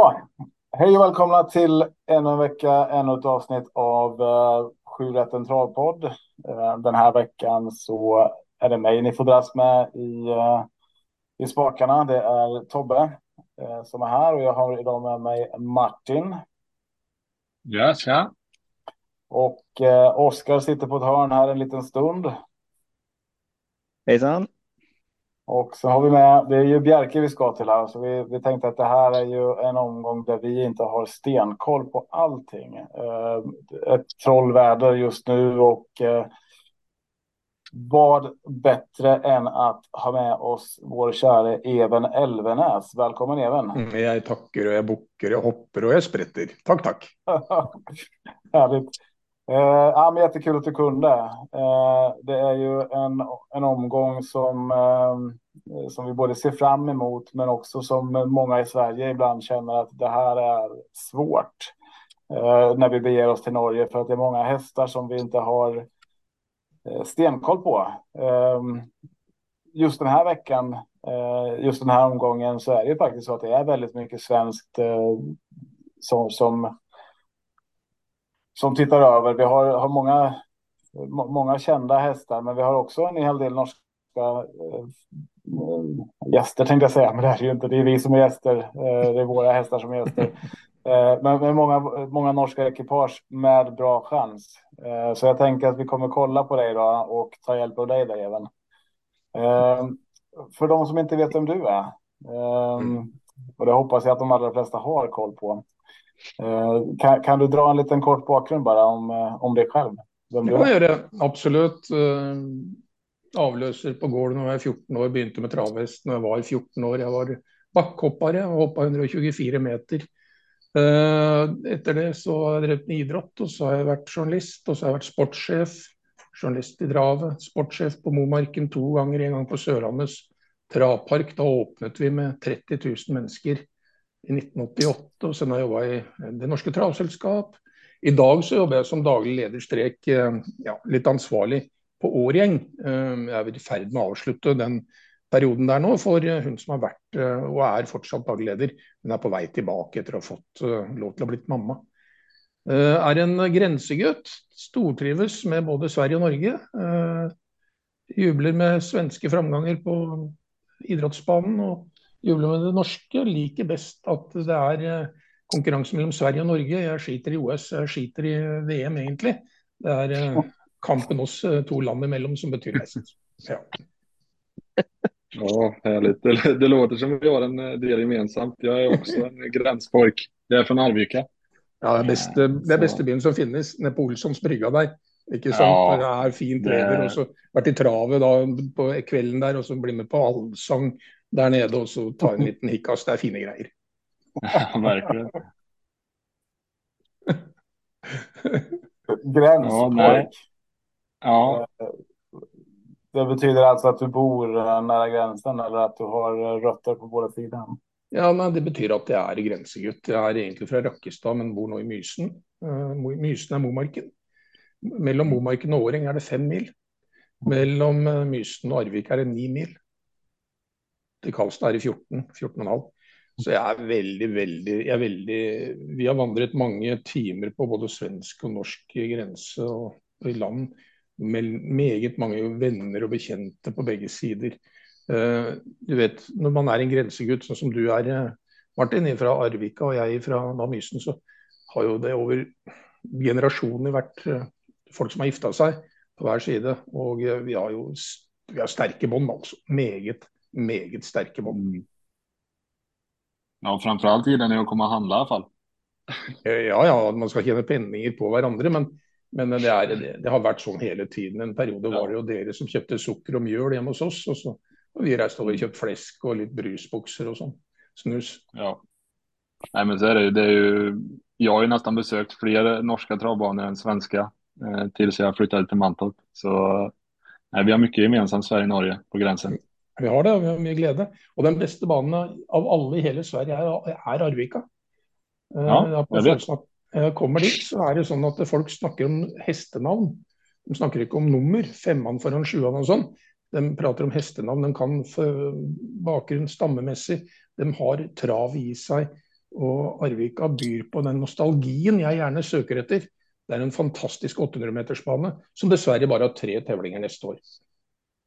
Ja, hej och välkomna till ännu en vecka, ännu ett avsnitt av uh, Sju rätten travpodd. Uh, den här veckan så är det mig ni får dras med i, uh, i spakarna. Det är Tobbe uh, som är här och jag har idag med mig Martin. Ja, tja. Och uh, Oskar sitter på ett hörn här en liten stund. Hejsan. Och så har vi med, det är ju Bjerke vi ska till här, så vi, vi tänkte att det här är ju en omgång där vi inte har stenkoll på allting. Eh, ett trollväder just nu och eh, vad bättre än att ha med oss vår käre Even Elvenäs. Välkommen Even. Mm, jag tackar och jag bockar, jag hoppar och jag spritter. Tack, tack. Härligt. Eh, ja, men jättekul att du kunde. Eh, det är ju en, en omgång som, eh, som vi både ser fram emot men också som många i Sverige ibland känner att det här är svårt eh, när vi beger oss till Norge för att det är många hästar som vi inte har eh, stenkoll på. Eh, just den här veckan, eh, just den här omgången så är det ju faktiskt så att det är väldigt mycket svenskt eh, som, som som tittar över. Vi har, har många, många kända hästar, men vi har också en hel del norska eh, gäster tänkte jag säga, men det är ju inte. Det är vi som är gäster. Eh, det är våra hästar som är gäster. Eh, men, men många, många norska ekipage med bra chans. Så jag tänker att vi kommer kolla på dig då och ta hjälp av dig där även. För de som inte vet vem du är. Eh, och det hoppas jag att de allra flesta har koll på. Eh, kan, kan, du dra en liten kort bakgrund bara om, eh, om dig själv? Vem det kan jag göra, absolut. Eh, avlöser på gården när jag var 14 år, började med travhäst när jag var 14 år. Jag var backhoppare och hoppade 124 meter. Efter det så har jag drivit med idrott och så har jag varit journalist och så har jag varit sportchef. Journalist i dravet, sportchef på Momarken två gånger, en gång på Sörlandets travpark. Då öppnade vi med 30 000 människor 1988 och sen har jag jobbat i eh, Det norska travselskap. Idag så jobbar jag som daglig lederstrek, eh, ja, lite ansvarig på Årgäng. Eh, jag är i färd med att avsluta den perioden där nu för hon som har varit och är fortsatt daglig. Hon är på väg tillbaka efter att ha fått lov till att bli mamma. Är en gränsgutt, stortrivs med både Sverige och Norge. Jublar med svenska framgångar på idrottsbanan och jubler med det norske. Liker best at det er eh, konkurranse mellom Sverige og Norge. Jeg skiter i OS, jeg skiter i VM egentlig. Det er eh, kampen oss eh, to land imellom som betyr mest. Ja. Ja, härligt. Det, det låter som vi har en del gemensamt. Jag är också en gränspojk. Jag är från Arvika. Ja, det bästa, det bästa byn som finnes, nede på Olssons brygga der. Ikke sant? Ja, det er fint väder. Og så vært i travet da på kvelden der, og så bli med på allsang där nere och så ta en liten hickas. Det är fina grejer. Ja, verkligen. Gränspojk. Ja, ja. Det betyder alltså att du bor nära gränsen eller att du har rötter på båda sidor? Ja, men det betyder att jag är gränsgutt. Jag är egentligen från Rökkestad, men bor nu i Mysen. Mysen är Momarken. Mellan Momarken och Åring är det fem mil. Mellan Mysen och Arvik är det nio mil til Karlstad er i 14, 14,5. Så jeg er veldig, veldig, jeg er veldig Vi har vandret mange timer på både svensk og norsk grense og, og i land. Med meget mange venner og bekjente på begge sider. Uh, du vet, Når man er en grensegutt, sånn som du er, eh, Martin, fra Arvika og jeg fra Namysen, så har jo det over generasjoner vært uh, folk som har gifta seg på hver side. Og uh, vi har jo vi har sterke bånd, altså. Meget meget starka bånd. Mm. Ja, framförallt gillar ni att komma och handla i alla fall. ja, ja, man ska tjäna pengar på varandra, men, men det, är, det, det, har varit så hela tiden. En period ja. var det ju dere som köpte socker och mjöl hemma hos oss och så och vi reste och köpte fläsk och lite brusboxar och sånt. Snus. Ja. Nej, men så är det ju. Det är ju jag har ju nästan besökt fler norska travbanor än svenska eh, tills jag flyttade till Mantorp. Så nej, vi har mycket gemensamt Sverige-Norge på gränsen. Vi har det, og vi har mye glede. Og den beste banen av alle i hele Sverige er, er Arvika. Eh, ja, jeg vet. Når kommer dit, så er det sånn at folk snakker om hestenavn. De snakker ikke om nummer, femman foran sjuan og sånn. De prater om hestenavn. De kan bakgrunn stammemessig. De har trav i seg. Og Arvika byr på den nostalgien jeg gjerne søker etter. Det er en fantastisk 800-metersbane som dessverre bare har tre tevlinger neste år.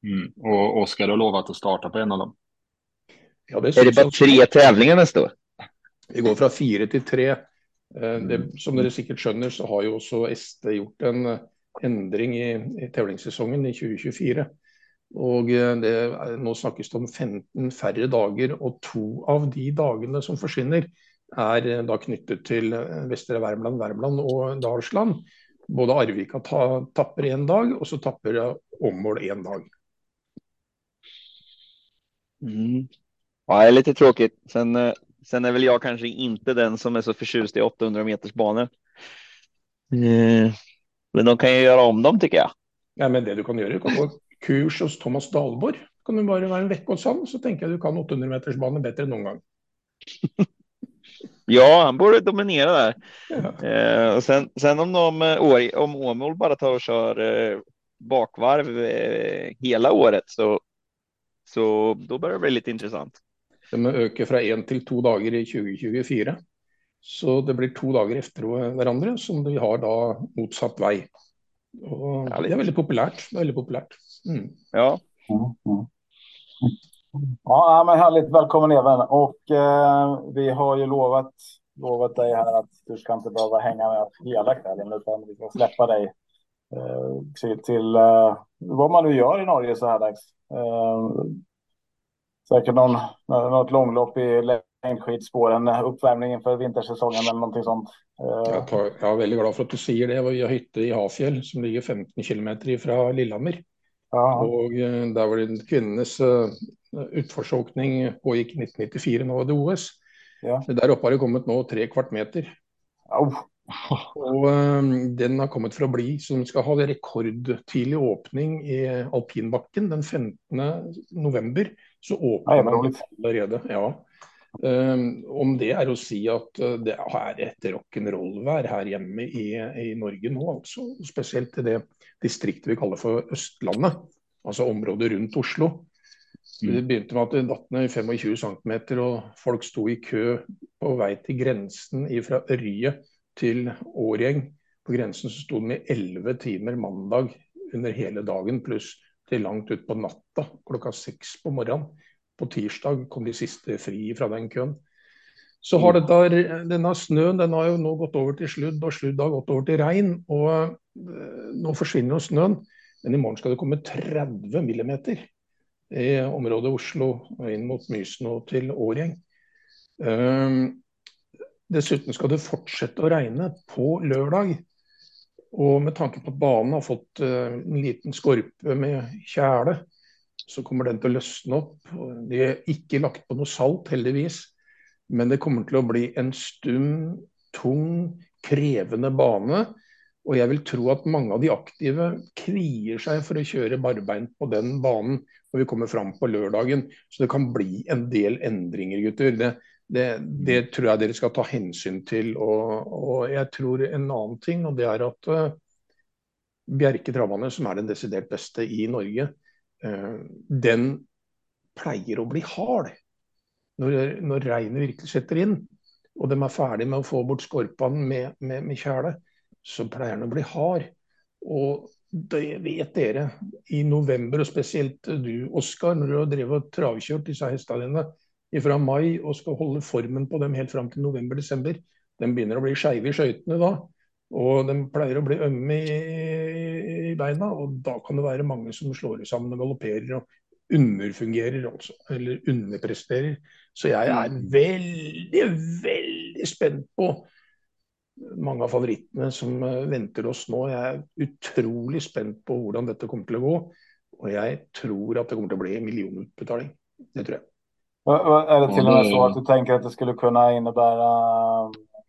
Mm. Och Oskar har lovat att starta på en av dem. Ja, det är det bara tre tävlingar nästa år? Vi går fra fire til tre. Eh, det, som dere sikkert skjønner, så har jo også SD gjort en eh, endring i, i tevlingssesongen i 2024. Og eh, det, nå snakkes det om 15 færre dager, og to av de dagene som forsvinner, er da knyttet til Vestre Värmland, Värmland og Dalsland. Både Arvika ta, tapper én dag, og så tapper Åmål én dag. Mm. Ja, det är lite tråkigt. Sen, eh, sen är väl jag kanske inte den som är så förtjust i 800 meters banor. Eh, men de kan ju göra om dem tycker jag. Ja, men det du kan göra, du kan gå kurs hos Thomas Dahlborg. Kan du bara vara en vecka hos honom så tänker jag du kan 800 meters banor bättre än någon gång. ja, han borde dominera där. Ja. Eh, och sen, sen om de eh, om Åmål bara tar och kör eh, bakvarv eh, hela året så så då börjar det bli lite intressant. De ökar från en till två dagar i 2024. Så det blir två dagar efter varandra som vi har då motsatt väg. Och det är väldigt populärt. Väldigt populärt. Mm. Ja. Mm, mm. Ja, men härligt. Välkommen även. Och eh, vi har ju lovat, lovat dig här att du ska inte behöva hänga med hela kvällen utan vi ska släppa dig eh, till, till eh, vad man nu gör i Norge så här dags. Eh, säkert någon, något långlopp i längdskidspåren, uppvärmning inför vintersäsongen eller någonting sånt. Eh, jag, tar, jag är väldigt glad för att du säger det. Vi har hytte i Hafjäll som ligger 15 kilometer ifrån Lillehammer. Ja. Och eh, där var det kvinnornas utforsåkning pågick 1994, nu var det OS. Ja. Där uppe har det kommit nu tre kvart meter. Oh. Og um, den har kommet for å bli, så den skal ha rekordtidlig åpning i alpinbakken den 15. november. Så åpner man allerede. ja. Um, om det er å si at uh, det er et rock'n'roll-vær her hjemme i, i, Norge nå, altså. Spesielt i det distriktet vi kaller for Østlandet, altså området rundt Oslo. Mm. Det begynte med at det datt ned 25 cm, og folk sto i kø på vei til grensen fra Ørje til Årgjeng. På grensen så sto den i elleve timer mandag under hele dagen, pluss til langt utpå natta klokka seks på morgenen. På tirsdag kom de siste fri fra den køen. Så har dette, denne snøen den har jo nå gått over til sludd, og sludd har gått over til regn. og eh, Nå forsvinner jo snøen, men i morgen skal det komme 30 millimeter i området Oslo inn mot Mysen og til Årgjeng. Um, ehm, Dessuten skal det fortsette å regne på lørdag. Og med tanke på at banen har fått eh, en liten skorpe med tjæle, så kommer den til å løsne opp. De er ikke lagt på noe salt, heldigvis. Men det kommer til å bli en stum, tung, krevende bane. Og jeg vil tro at mange av de aktive kvier seg for å kjøre barbeint på den banen når vi kommer fram på lørdagen. Så det kan bli en del endringer, gutter. Det, det, det, tror jeg dere skal ta hensyn til. Og, og, jeg tror en annen ting, og det er at uh, Bjerke Travane, som er den desidert beste i Norge, uh, den pleier å bli hard når, når regnet virkelig setter inn. Og de er ferdig med å få bort skorpene med, med, med kjele, så pleier den å bli hard. Og det vet dere. I november, og spesielt du, Oskar, når du har drevet og travkjørt disse hestene dine, fra mai og skal holde formen på dem helt fram til november-desember. De begynner å bli skeive i skøytene da. Og de pleier å bli ømme i, i, beina, og da kan det være mange som slår sammen og galopperer og underfungerer, altså. Eller underpresterer. Så jeg er mm. veldig, veldig spent på mange av favorittene som eh, venter oss nå. Jeg er utrolig spent på hvordan dette kommer til å gå. Och jag tror att det kommer att bli en miljonutbetaling. Det tror jag. Är det till och med så att du tänker att det skulle kunna innebära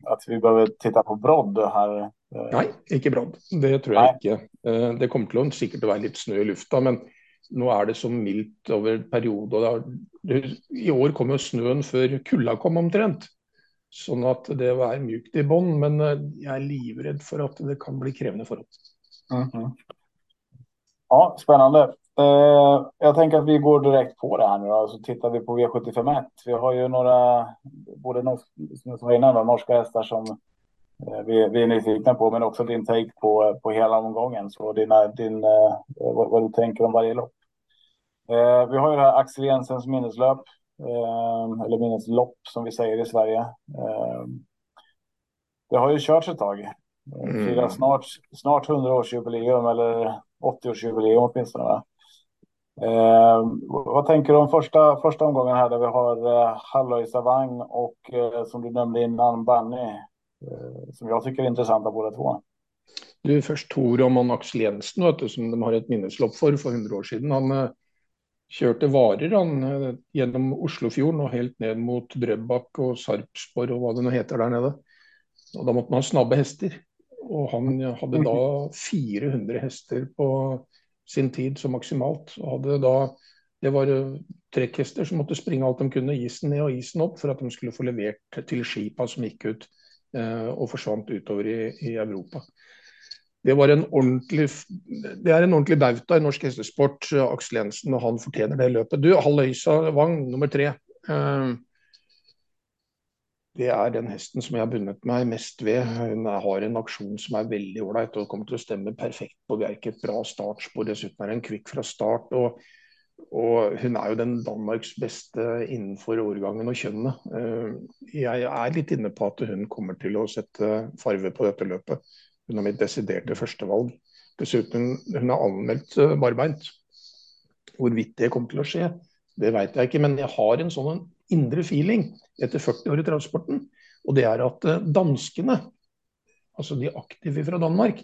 att vi behöver titta på brodd här? Nej, inte brodd. Det tror jag inte. Eh, det kommer till att säkert vara lite snö i luften, men nu är det så milt över period. Och I år kommer snön för kulda kom omtrent. Så att det var mjukt i bånn, men eh, jag är livrädd för att det kan bli krävande för oss. Mm -hmm. Ja, spännande. Eh, jag tänker att vi går direkt på det här nu då, så tittar vi på V751. Vi har ju några, både norsk, som jag sa innan, då, norska hästar som eh, vi, vi är nyfikna på, men också din take på, på hela omgången. Så dina, din, eh, vad, vad, du tänker om varje lopp. Eh, vi har ju det här Axel Jensens minneslöp, eh, eller minneslopp som vi säger i Sverige. Det har ju körts ett tag. Mm. Firar snart, snart 100-årsjubileum eller 80-årsjubileum åtminstone. Va? Eh, vad tänker du om första, första omgången här där vi har eh, Halloy Savang och eh, som du nämnde innan Bunny eh, som jag tycker är intressanta båda två. Du, först Tor om Axel Jensen, vet du, som de har ett minneslopp för för 100 år sedan. Han eh, körde varer han, eh, genom Oslofjorden och helt ner mot Drøbak och Sarpsborg och vad det nu heter där nere. Och då måste man ha snabba hästar. Och han hade då 400 hästar på sin tid som maximalt. Og hadde da, det var trekkhester som måste springa allt de kunde, isen ner och isen upp för att de skulle få levert till skipa som gick ut eh, och försvann utöver i, i Europa. Det, var en ordentlig, det är en ordentlig bauta i norsk hestesport, eh, Axel Jensen, och han förtjänar det löpet. Du, Halløysa Wang, nummer tre. Eh, det er den hesten som jeg har bundet meg mest ved. Hun har en aksjon som er veldig ålreit og kommer til å stemme perfekt på Bjerke. Et bra startspor. Dessuten er hun kvikk fra start. Og, og, hun er jo den Danmarks beste innenfor årgangen og kjønnet. Jag jeg er litt inne på at hun kommer til å sette farve på dette løpet. Hun er mitt desiderte førstevalg. Dessuten, hun er anmeldt eh, barbeint. Hvorvidt det kommer til å skje, det vet jeg ikke. Men jeg har en sånn indre feeling etter 40 år i transporten. Og det er at eh, danskene, altså de aktive fra Danmark,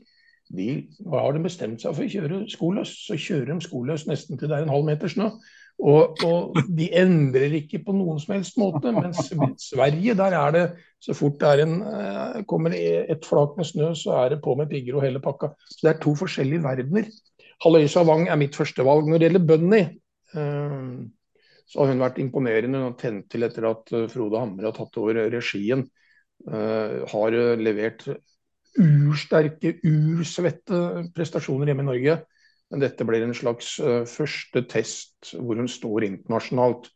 de har de bestemt seg for å kjøre skoløs, så kjører de skoløs nesten til det er en halv meter snø. Og, og, de endrer ikke på noen som helst måte. Mens Sverige, der er det så fort det er en, eh, kommer et flak med snø, så er det på med pigger og hele pakka. Så det er to forskjellige verdener. Halløysa Wang er mitt førstevalg. Når det gjelder Bunny, så har hun vært imponerende og tent til etter at eh, Frode Hamre har tatt over regien. Uh, har eh, levert ursterke, ursvette prestasjoner hjemme i Norge. Men dette blir en slags uh, første test hvor hun står internasjonalt.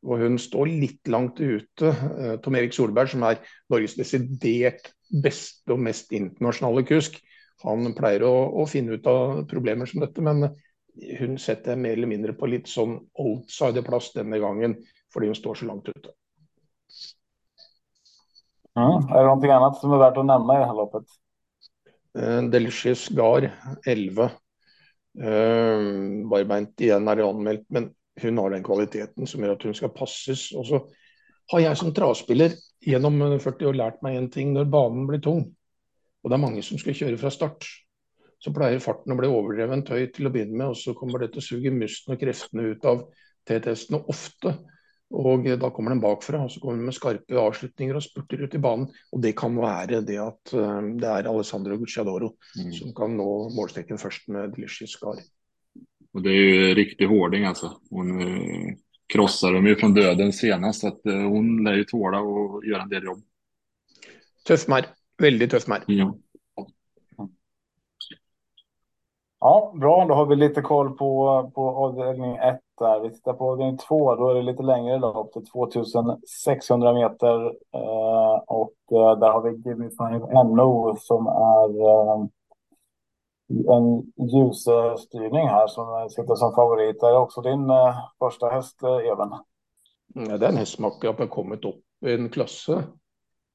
Og hun står litt langt ute. Uh, Tom Erik Solberg, som er Norges desidert beste og mest internasjonale kusk, han pleier å, å finne ut av problemer som dette. Men hun setter mer eller mindre på litt sånn outsiderplass denne gangen, fordi hun står så langt ute. Mm. Är det någonting annat som är värt att nämna i det här loppet? Uh, Delicious Gar 11. Uh, Barbeint igjen er anmeldt, men hun har den kvaliteten som gjør at hun skal passes. Og så har jeg som travspiller gjennom 40 år lært meg en ting når banen blir tung, og det er mange som skal kjøre fra start, så pleier farten å bli overdrevent høy til å begynne med, og så kommer det til å suge musten og kreftene ut av T-testene ofte. Og da kommer den bakfra, og så kommer den med skarpe avslutninger og spurter ut i banen. Og det kan være det at uh, det er Alessandro Gucciadoro mm. som kan nå målstreken først med Delicious Scar. Och det är ju riktig hårding alltså. Hon eh, dem ju från döden senast, så att eh, hon lär ju tåla och göra en del jobb. Tuff mär, väldigt tuff mär. Ja. Ja, bra. Då har vi lite koll på, på avdelning 1 där. Vi tittar på avdelning 2. Då är det lite längre lopp till 2600 meter. Eh, och eh, där har vi Give Five NO som är eh, en ljusstyrning här som sitter som favorit. Det är också din eh, första häst, eh, Even. Mm, ja, det är en häst som har kommit upp i en klass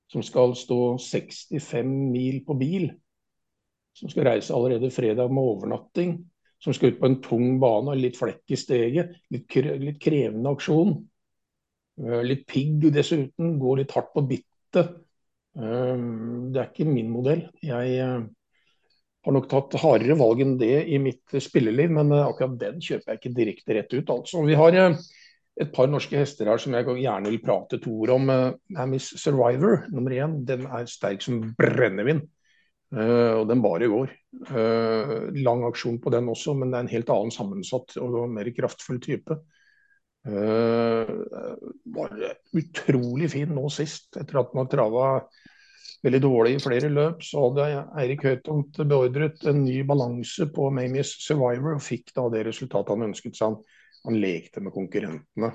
som ska stå 65 mil på bil som skal reise allerede fredag med overnatting. Som skal ut på en tung bane og litt flekk i steget. Litt, litt krevende aksjon. Eh, litt pigg dessuten. Går litt hardt på bittet. Eh, det er ikke min modell. Jeg eh, har nok tatt hardere valg enn det i mitt spilleliv, men akkurat den kjøper jeg ikke direkte rett ut. Altså. Vi har et par norske hester her som jeg gjerne vil prate to ord om. Amis Survivor nummer én. Den er sterk som brennevin. Uh, og den var i går. Uh, lang aksjon på den også, men det er en helt annen sammensatt og mer kraftfull type. Uh, var utrolig fin nå sist, etter at den har trava veldig dårlig i flere løp, så hadde Eirik Høytomt beordret en ny balanse på Mamies Survivor, og fikk da det resultatet han ønsket seg. Han, han lekte med konkurrentene.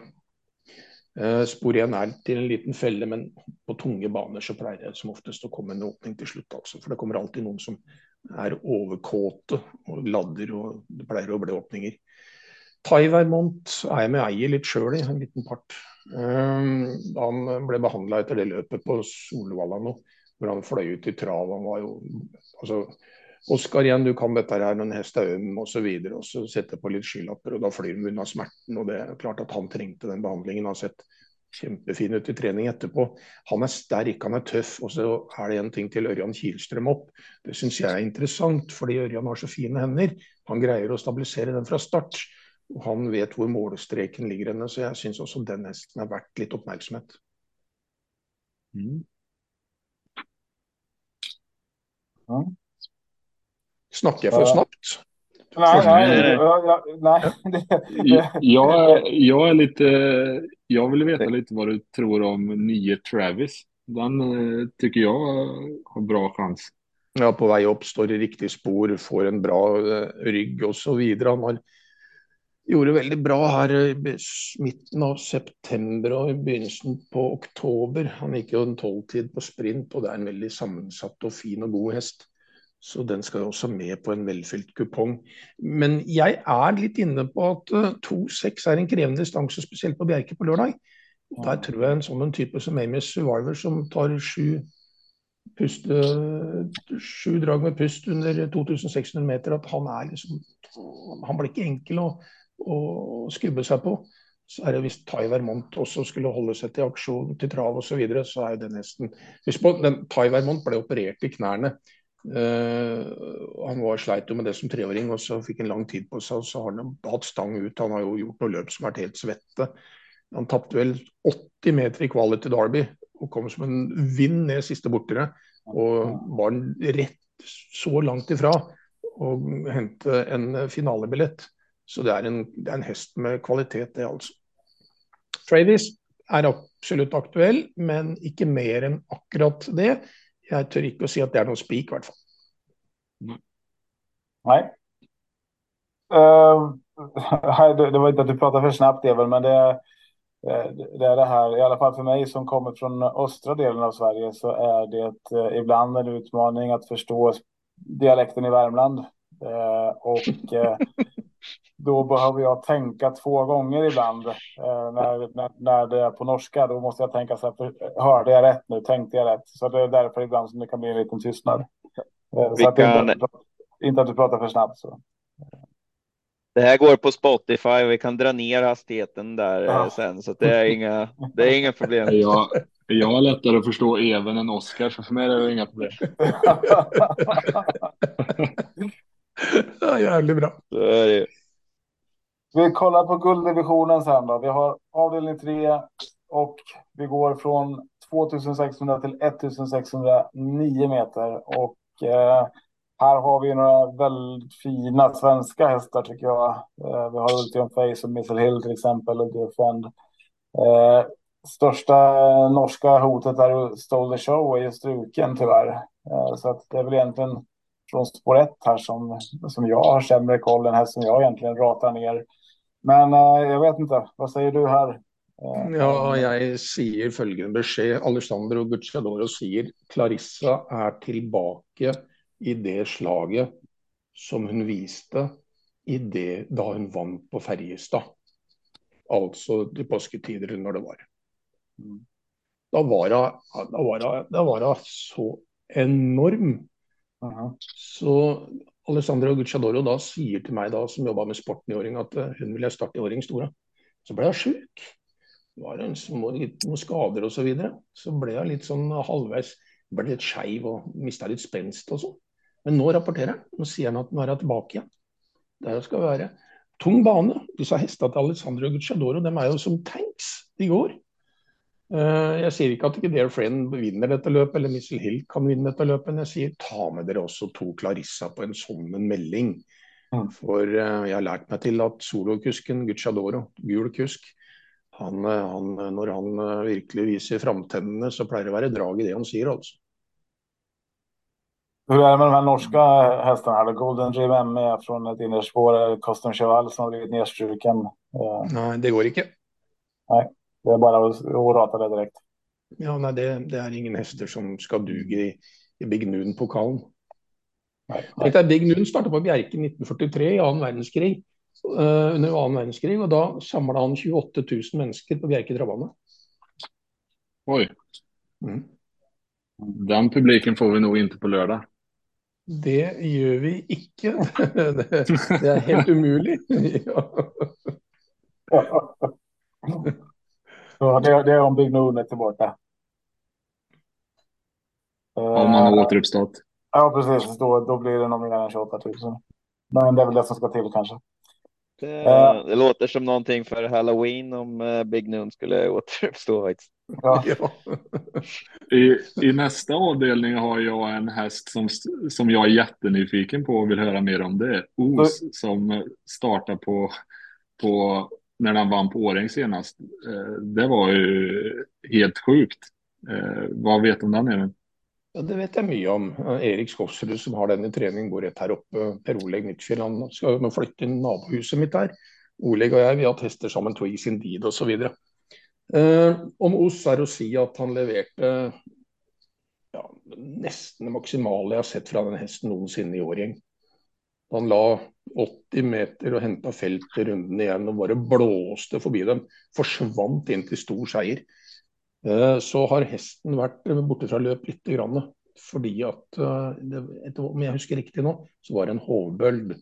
Eh, spor 1 er til en liten felle, men på tunge baner så pleier det som oftest å komme en åpning til slutt. Altså. For det kommer alltid noen som er overkåte og ladder, og det pleier å bli åpninger. Tai Vermont er jeg med eier litt sjøl i, en liten part. Eh, han ble behandla etter det løpet på Solvalla nå, hvor han fløy ut i trav. Han var jo altså Oskar igjen, du kan dette her når en hest er øm osv. Og, og så sätter på litt skylapper, og da flyr de unna smerten. og Det er klart at han trengte den behandlingen. Han har sett kjempefin ut i trening etterpå. Han er sterk, han er tøff. Og så er det en ting til Ørjan Kielstrøm opp. Det syns jeg er interessant, fordi Ørjan har så fine hender. Han greier å stabilisere den fra start. Og han vet hvor målstreken ligger henne, så jeg syns også den hesten er verdt litt oppmerksomhet. Mm. Ja. Snakker jag för snabbt? Nej, nej, nej. jag, jag är lite, jag vill veta lite vad du tror om nio Travis. Den eh, tycker jag har bra chans. Ja, på väg upp, står i riktig spår, får en bra uh, rygg och så vidare. Han har, gjorde väldigt bra här i mitten av september och i begynnelsen på oktober. Han gick ju en tolvtid på sprint och det är en väldigt sammansatt och fin och god häst. Så den skal også med på en velfylt kupong. Men jeg er litt inne på at 2-6 eh, er en krevende distanse, spesielt på Bjerke på lørdag. Der tror jeg en sånn en type som Amos Survivor, som tar sju, puste, sju drag med pust under 2600 meter, at han er liksom Han blir ikke enkel å, å skubbe seg på. Så er det Hvis Tai Vermont også skulle holde seg til aksjon til trav osv., så, videre, så er jo den nesten Husk på, den, Tai Vermont ble operert i knærne. Uh, han var sleit jo med det som treåring, og så fikk han lang tid på seg. og Så har han hatt stang ut. Han har jo gjort noen løp som har vært helt svette. Han tapte vel 80 meter i Quality Derby og kom som en vind ned siste bortere. Og var rett så langt ifra å hente en finalebillett. Så det er, en, det er en hest med kvalitet, det altså. Travis er absolutt aktuell, men ikke mer enn akkurat det. Jag tror inte att si at det är någon spik i hvert fall. Nej. Uh, det, det, var inte att du pratade för snabbt, Evel, men det, eh, det är det här, i alla fall för mig som kommer från östra delen av Sverige, så är det uh, ibland en utmaning att förstå dialekten i Värmland. Uh, och då behöver jag tänka två gånger ibland. Eh, när, när, när det är på norska, då måste jag tänka så här, hörde jag rätt nu, tänkte jag rätt? Så det är därför ibland som det kan bli en liten tystnad. Eh, så kan... att inte, inte att du pratar för snabbt. Så. Det här går på Spotify, vi kan dra ner hastigheten där ja. Eh, sen, så det är inga, det är inga problem. Jag, jag har lättare att förstå även än Oskar, så för mig är det inga problem. ja, jävligt bra. Så är det. Vi kollar på gulddivisionen sen då. Vi har avdelning 3 och vi går från 2600 till 1609 meter. Och eh, här har vi några väldigt fina svenska hästar tycker jag. Eh, vi har Ultium Face och Missile Hill till exempel och Defend. Eh, största norska hotet är Stole the Show är ju struken tyvärr. Eh, så att det är väl egentligen från spår 1 här som, som jag har sämre koll än här som jag egentligen ratar ner. Men uh, jag vet inte, vad säger du här? Uh, ja, jag säger följande besked. Alessandro Gucciadoro säger Clarissa är tillbaka i det slaget som hon visade i det då hon vann på Färjestad. Alltså till påsketider när det var. Mm. Då var det, då var det, då var det så enorm. Uh -huh. Så Alessandra Gucciadoro da sier til meg da, som jobba med sporten i åring, at eh, hun ville starte i åring Stora. Så ble hun sjuk. Det var en små, noen skader osv. Så, videre. så ble hun litt sånn halvveis ble litt skeiv og mista litt spenst og sånn. Men nå rapporterer han. Nå sier han at nå er hun tilbake igjen. Der skal skal være. Tung bane. Disse hestene til Alessandro Gucciadoro de er jo som tanks. De går. Eh, jeg sier ikke at ikke Dear Friend vinner dette løpet, eller Missile Hill kan vinne dette løpet, men jeg sier ta med dere også to Clarissa på en sånn melding. For uh, jeg har lært meg til at solokusken Gucciadoro, gul kusk, han, eh, han, når han virkelig viser framtennene, så pleier det å være drag i det han sier, altså. Hur är det med de här norska hästarna? Golden Dream ME från ett innerspår, Custom Cheval som har blivit nedstruken. Eh, nej, det går inte. Nej, det är bara att, rata det direkt. Ja, nej, det, det är ingen hästar som ska duga i, i Big Noon-pokalen. Big Noon startade på Bjerke 1943 i andra världskrig. Uh, under andra världskrig och då samlade han 28 000 människor på Bjerke travbane. Oj. Mm. Den publiken får vi nog inte på lördag. Det gör vi inte. det är helt omöjligt. ja. det, det är om Big Noon är tillbaka. Om man har eh, återuppstått. Ja, precis. Då, då blir det nog mer än 28 000. Men det är väl det som ska till kanske. Det, uh, det låter som någonting för Halloween om uh, Big Noon skulle återuppstå. Ja. I, I nästa avdelning har jag en häst som, som jag är jättenyfiken på och vill höra mer om. Det är Os som startar på, på när han vann på Åring senast. Eh, det var ju helt sjukt. Eh, vad vet du om den Even? Ja, det vet jag mycket om. Erik Skogsrud som har den i träning bor rätt här uppe. Per Oleg Nyttfjell han ska flytta in nabohuset mitt där. Oleg och jag vi har testat sammen Twigs Indeed och så vidare. Eh, om Oss är att säga att han levererade ja, nästan det maximala jag sett från den hästen någonsin i årgäng. Han la 80 meter och hämtade fält i runden igen och bara blåste förbi dem. Försvann in till stor seger. Eh, så har hästen varit borta från löp lite grann. Fordi at, eh, om jag husker riktig nå, så var det en hovböld.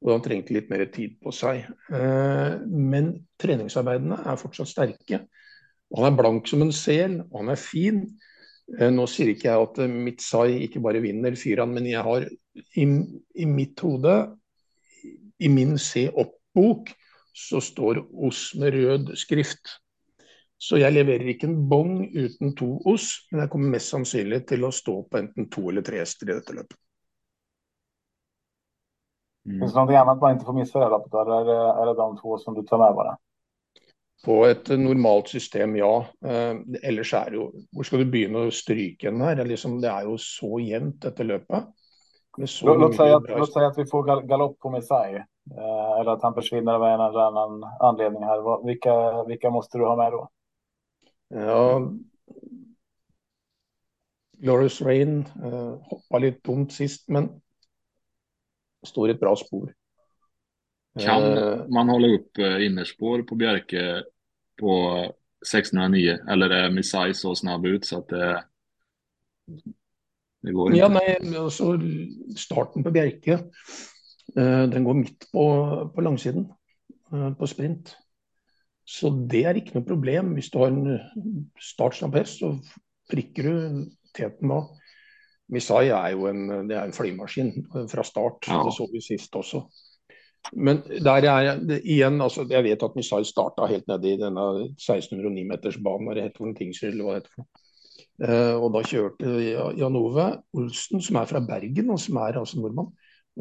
Och han trengte lite mer tid på sig. Eh, men treningsarbeidene är fortsatt sterke. Han är blank som en sel, och han är fin. Eh, nu säger inte jag eh, mitt Mitsai inte bara vinner fyran, men jag har i, i mitt hode, i min se opp-bok, så står Oss med röd skrift. Så jeg leverer ikke en bong uten to os, men jeg kommer mest sannsynlig til å stå på enten to eller tre hester i dette løpet. Mm. Finns det någonting annat man inte får missa i det loppet? Eller är det de två som du tar med bara? På ett normalt system, ja. Eh, ellers er det jo Hvor skal du begynne å stryke den her? Liksom, det er jo så jevnt, dette løpet. Låt, säga att, låt säga att vi får gal galopp på Messiah. Eh, eller att han försvinner av en eller annan anledning här. Vilka, vilka måste du ha med då? Ja, Glorious Rain uh, hoppa lite dumt sist, men står i ett bra spår. Kan uh, man hålla upp uh, innerspår på Bjerke på 1609 eller är Missai så snabb ut så att det, det går inte? Ja, nej, alltså starten på Bjerke, uh, den går mitt på, på langsiden på sprint. Så det är inte något problem. Om du har en startsnabb häst så prickar du teten då. Misai är ju en, det är en flygmaskin från start. Ja. Det såg vi sist också. Men där är det igen, alltså, jag vet att Missile startade helt nere i denna 1609 meters bana, det heter väl Tingsryd eller vad det heter. Uh, eh, och då körde Jan Ove Olsen, som är från Bergen och som är alltså norrman,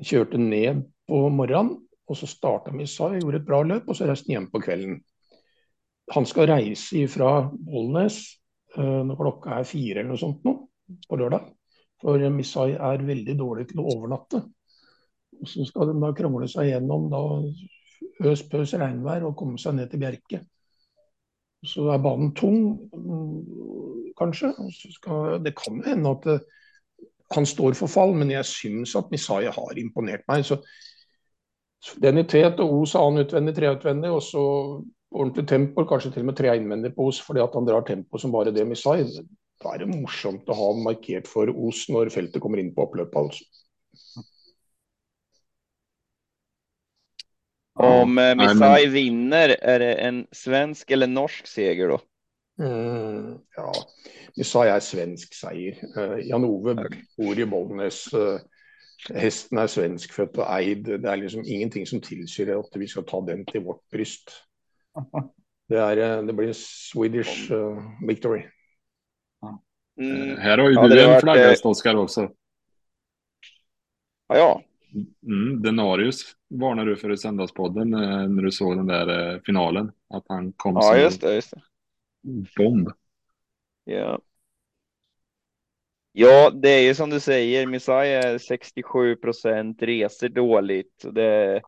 körde ner på morgonen och så startade Misai, gjorde ett bra löp och så resten hem på kvällen han ska resa ifrån Bollnäs eh, uh, når klokka er fire eller noe sånt nå, på lördag. För Missai är väldigt dålig till att övernatta. Och så ska de da krangle seg gjennom da øs pøs regnvær och komma sig ner till Bjerke. Så är banan tung, mm, kanske. Ska, det kan hända att det, han står för fall, men jag syns att Messiah har imponerat mig. Så, den i tät och Os har han tre treutvändig, och så ordentlig tempo, kanskje til og med tre innvendig på Os fordi at han drar tempo som bare det Missai. Da er det morsomt å ha markert for Os når feltet kommer inn på oppløpet. altså. Mm. Om eh, Missai vinner, är det en svensk eller norsk seger då? Mm, ja, Missai är svensk seger. Uh, Jan Ove okay. bor i Bollnäs. Uh, hästen är svenskfödd och eid. Det är liksom ingenting som tillsier att vi ska ta den till vårt bryst. Det, är, eh, det blir Swedish uh, victory. Mm. Här har ju ja, du en flagghäst, Oskar, också. Ja, ja. Mm, Denarius varnade du för i söndagspodden eh, när du såg den där eh, finalen. Att han kom ja, som just det, just det. bomb. Ja. Ja, det är ju som du säger, Messiah är 67 procent, reser dåligt. Det,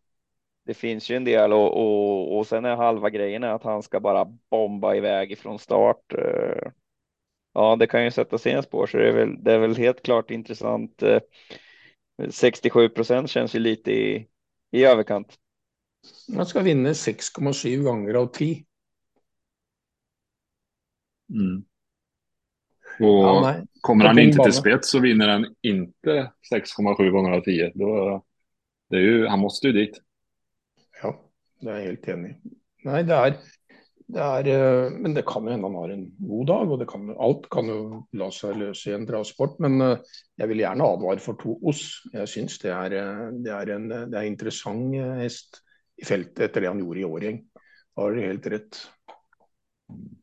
det finns ju en del och, och, och sen är halva grejen att han ska bara bomba iväg ifrån start. Eh, ja, det kan ju sätta sina spår, så det är väl, det är väl helt klart intressant. 67 procent känns ju lite i, i överkant. Han ska vinna 6,7 gånger av 10. Mm. Och ja, kommer han inte till spets så vinner han inte 6,7 gånger av 10. Då, det är ju, han måste ju dit. Ja, det är jag helt enig Nej, det är, det är, eh, men det kan ju hända han har en god dag, det kan, allt kan ju la sig lösa i en travsport. Men eh, jag vill gärna advara för Toos. Jag syns det eh, det är en det är intressant häst i fältet efter det han gjorde i Årjäng. Har du helt rätt.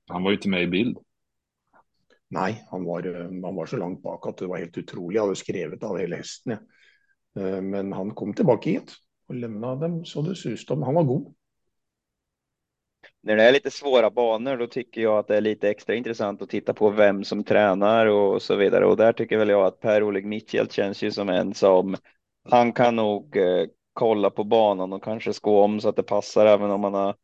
Han var ju inte med i bild. Nej, han var, han var så långt bak att det var helt otroligt. Jag hade skrivit av hela hästen. Ja. Men han kom tillbaka hit och lämnade dem så det sus om. Han var god när det är lite svåra banor, då tycker jag att det är lite extra intressant att titta på vem som tränar och så vidare. Och där tycker väl jag att Per-Oleg Mitchell känns ju som en som han kan nog eh, kolla på banan och kanske skå om så att det passar även om han har.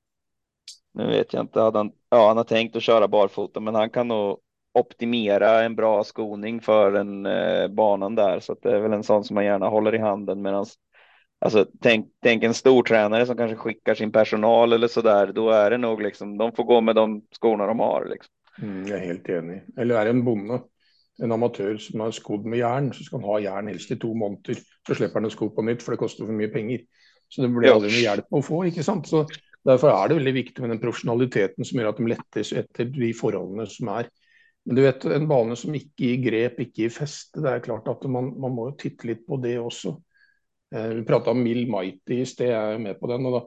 Nu vet jag inte, han, ja, han har tänkt att köra barfota, men han kan nog optimera en bra skoning för en eh, banan där, så att det är väl en sån som man gärna håller i handen medan Alltså tänk, tänk en stor tränare som kanske skickar sin personal eller så där. Då är det nog liksom, de får gå med de skorna de har. Liksom. Mm, jag är helt enig. Eller är det en bonde, en amatör som har skodd med järn, så ska han ha järn helst i två månader. Så släpper han sko på nytt, för det kostar för mycket pengar. Så det blir ja. aldrig någon hjälp att få, inte sant? Så därför är det väldigt viktigt med den professionaliteten som gör att de lättas efter de förhållanden som är. Men du vet, en bana som inte i grep, inte i fäste, det är klart att man, man måste titta lite på det också. Eh, vi prata om Mill Mighty i sted, jeg er med på den. og da,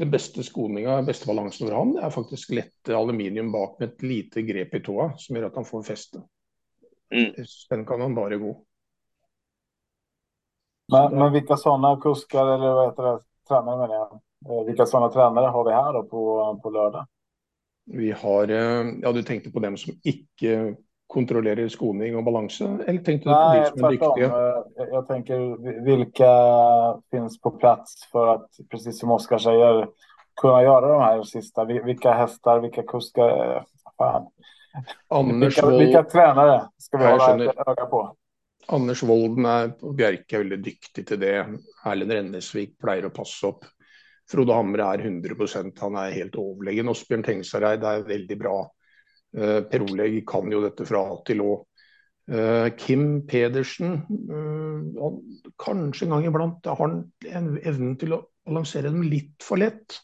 Det beste skoninga, beste balansen over han, det er faktisk lette aluminium bak med et lite grep i tåa, som gjør at han får feste. Mm. Den kan han bare gå. Men, men vilka sådana kuskar eller vad heter det, tränare menar jag, eh, vilka sådana tränare har vi här då på, på lördag? Vi har, eh, ja du tänkte på dem som inte kontrollerar skoning och balans? Eller tänkte du på Nej, de som är duktiga? Eh, jag tänker vilka finns på plats för att, precis som Oskar säger, kunna göra de här sista? Vilka hästar, vilka kuskar? Eh, fan. Anders vilka, vilka tränare ska vi ja, hålla ett öga på? Anders Wolden är på Bjerke är väldigt duktig till det. Erlend Rennesvik plejer att passa upp. Frode Hamre är 100 procent. Han är helt överlägsen. Åsbjörn Tengsareid är väldigt bra. Eh, per Oleg kan jo dette fra A til Å. Eh, Kim Pedersen, eh, kanskje en gang iblant har han en evnen til å lansere dem litt for lett.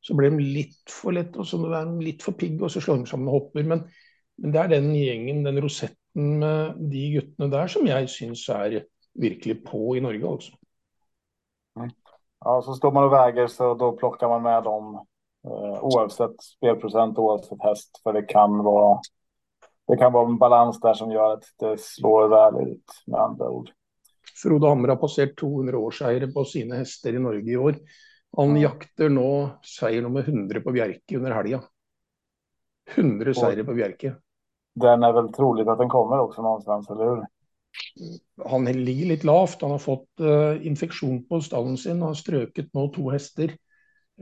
Så blir de litt for lett, og så er de litt for pigge, og så slår de sammen og hopper. Men, men, det er den gjengen, den rosetten med de guttene der, som jeg syns er virkelig på i Norge, altså. Mm. Ja, så står man och väger så då plockar man med dem oavsett spelprocent, oavsett häst. För det kan vara det kan vara en balans där som gör att det slår väl ut med andra ord. Frode Hamre har passerat 200 årseiere på sina hästar i Norge i år. Han jakter nu seger nummer 100 på Bjerke under helgen. 100 seire på Bjerke. Den är väl troligt att den kommer också någonstans, eller hur? Han ligger lite lavt. Han har fått uh, infektion på stallen sin och har ströket nu två hästar.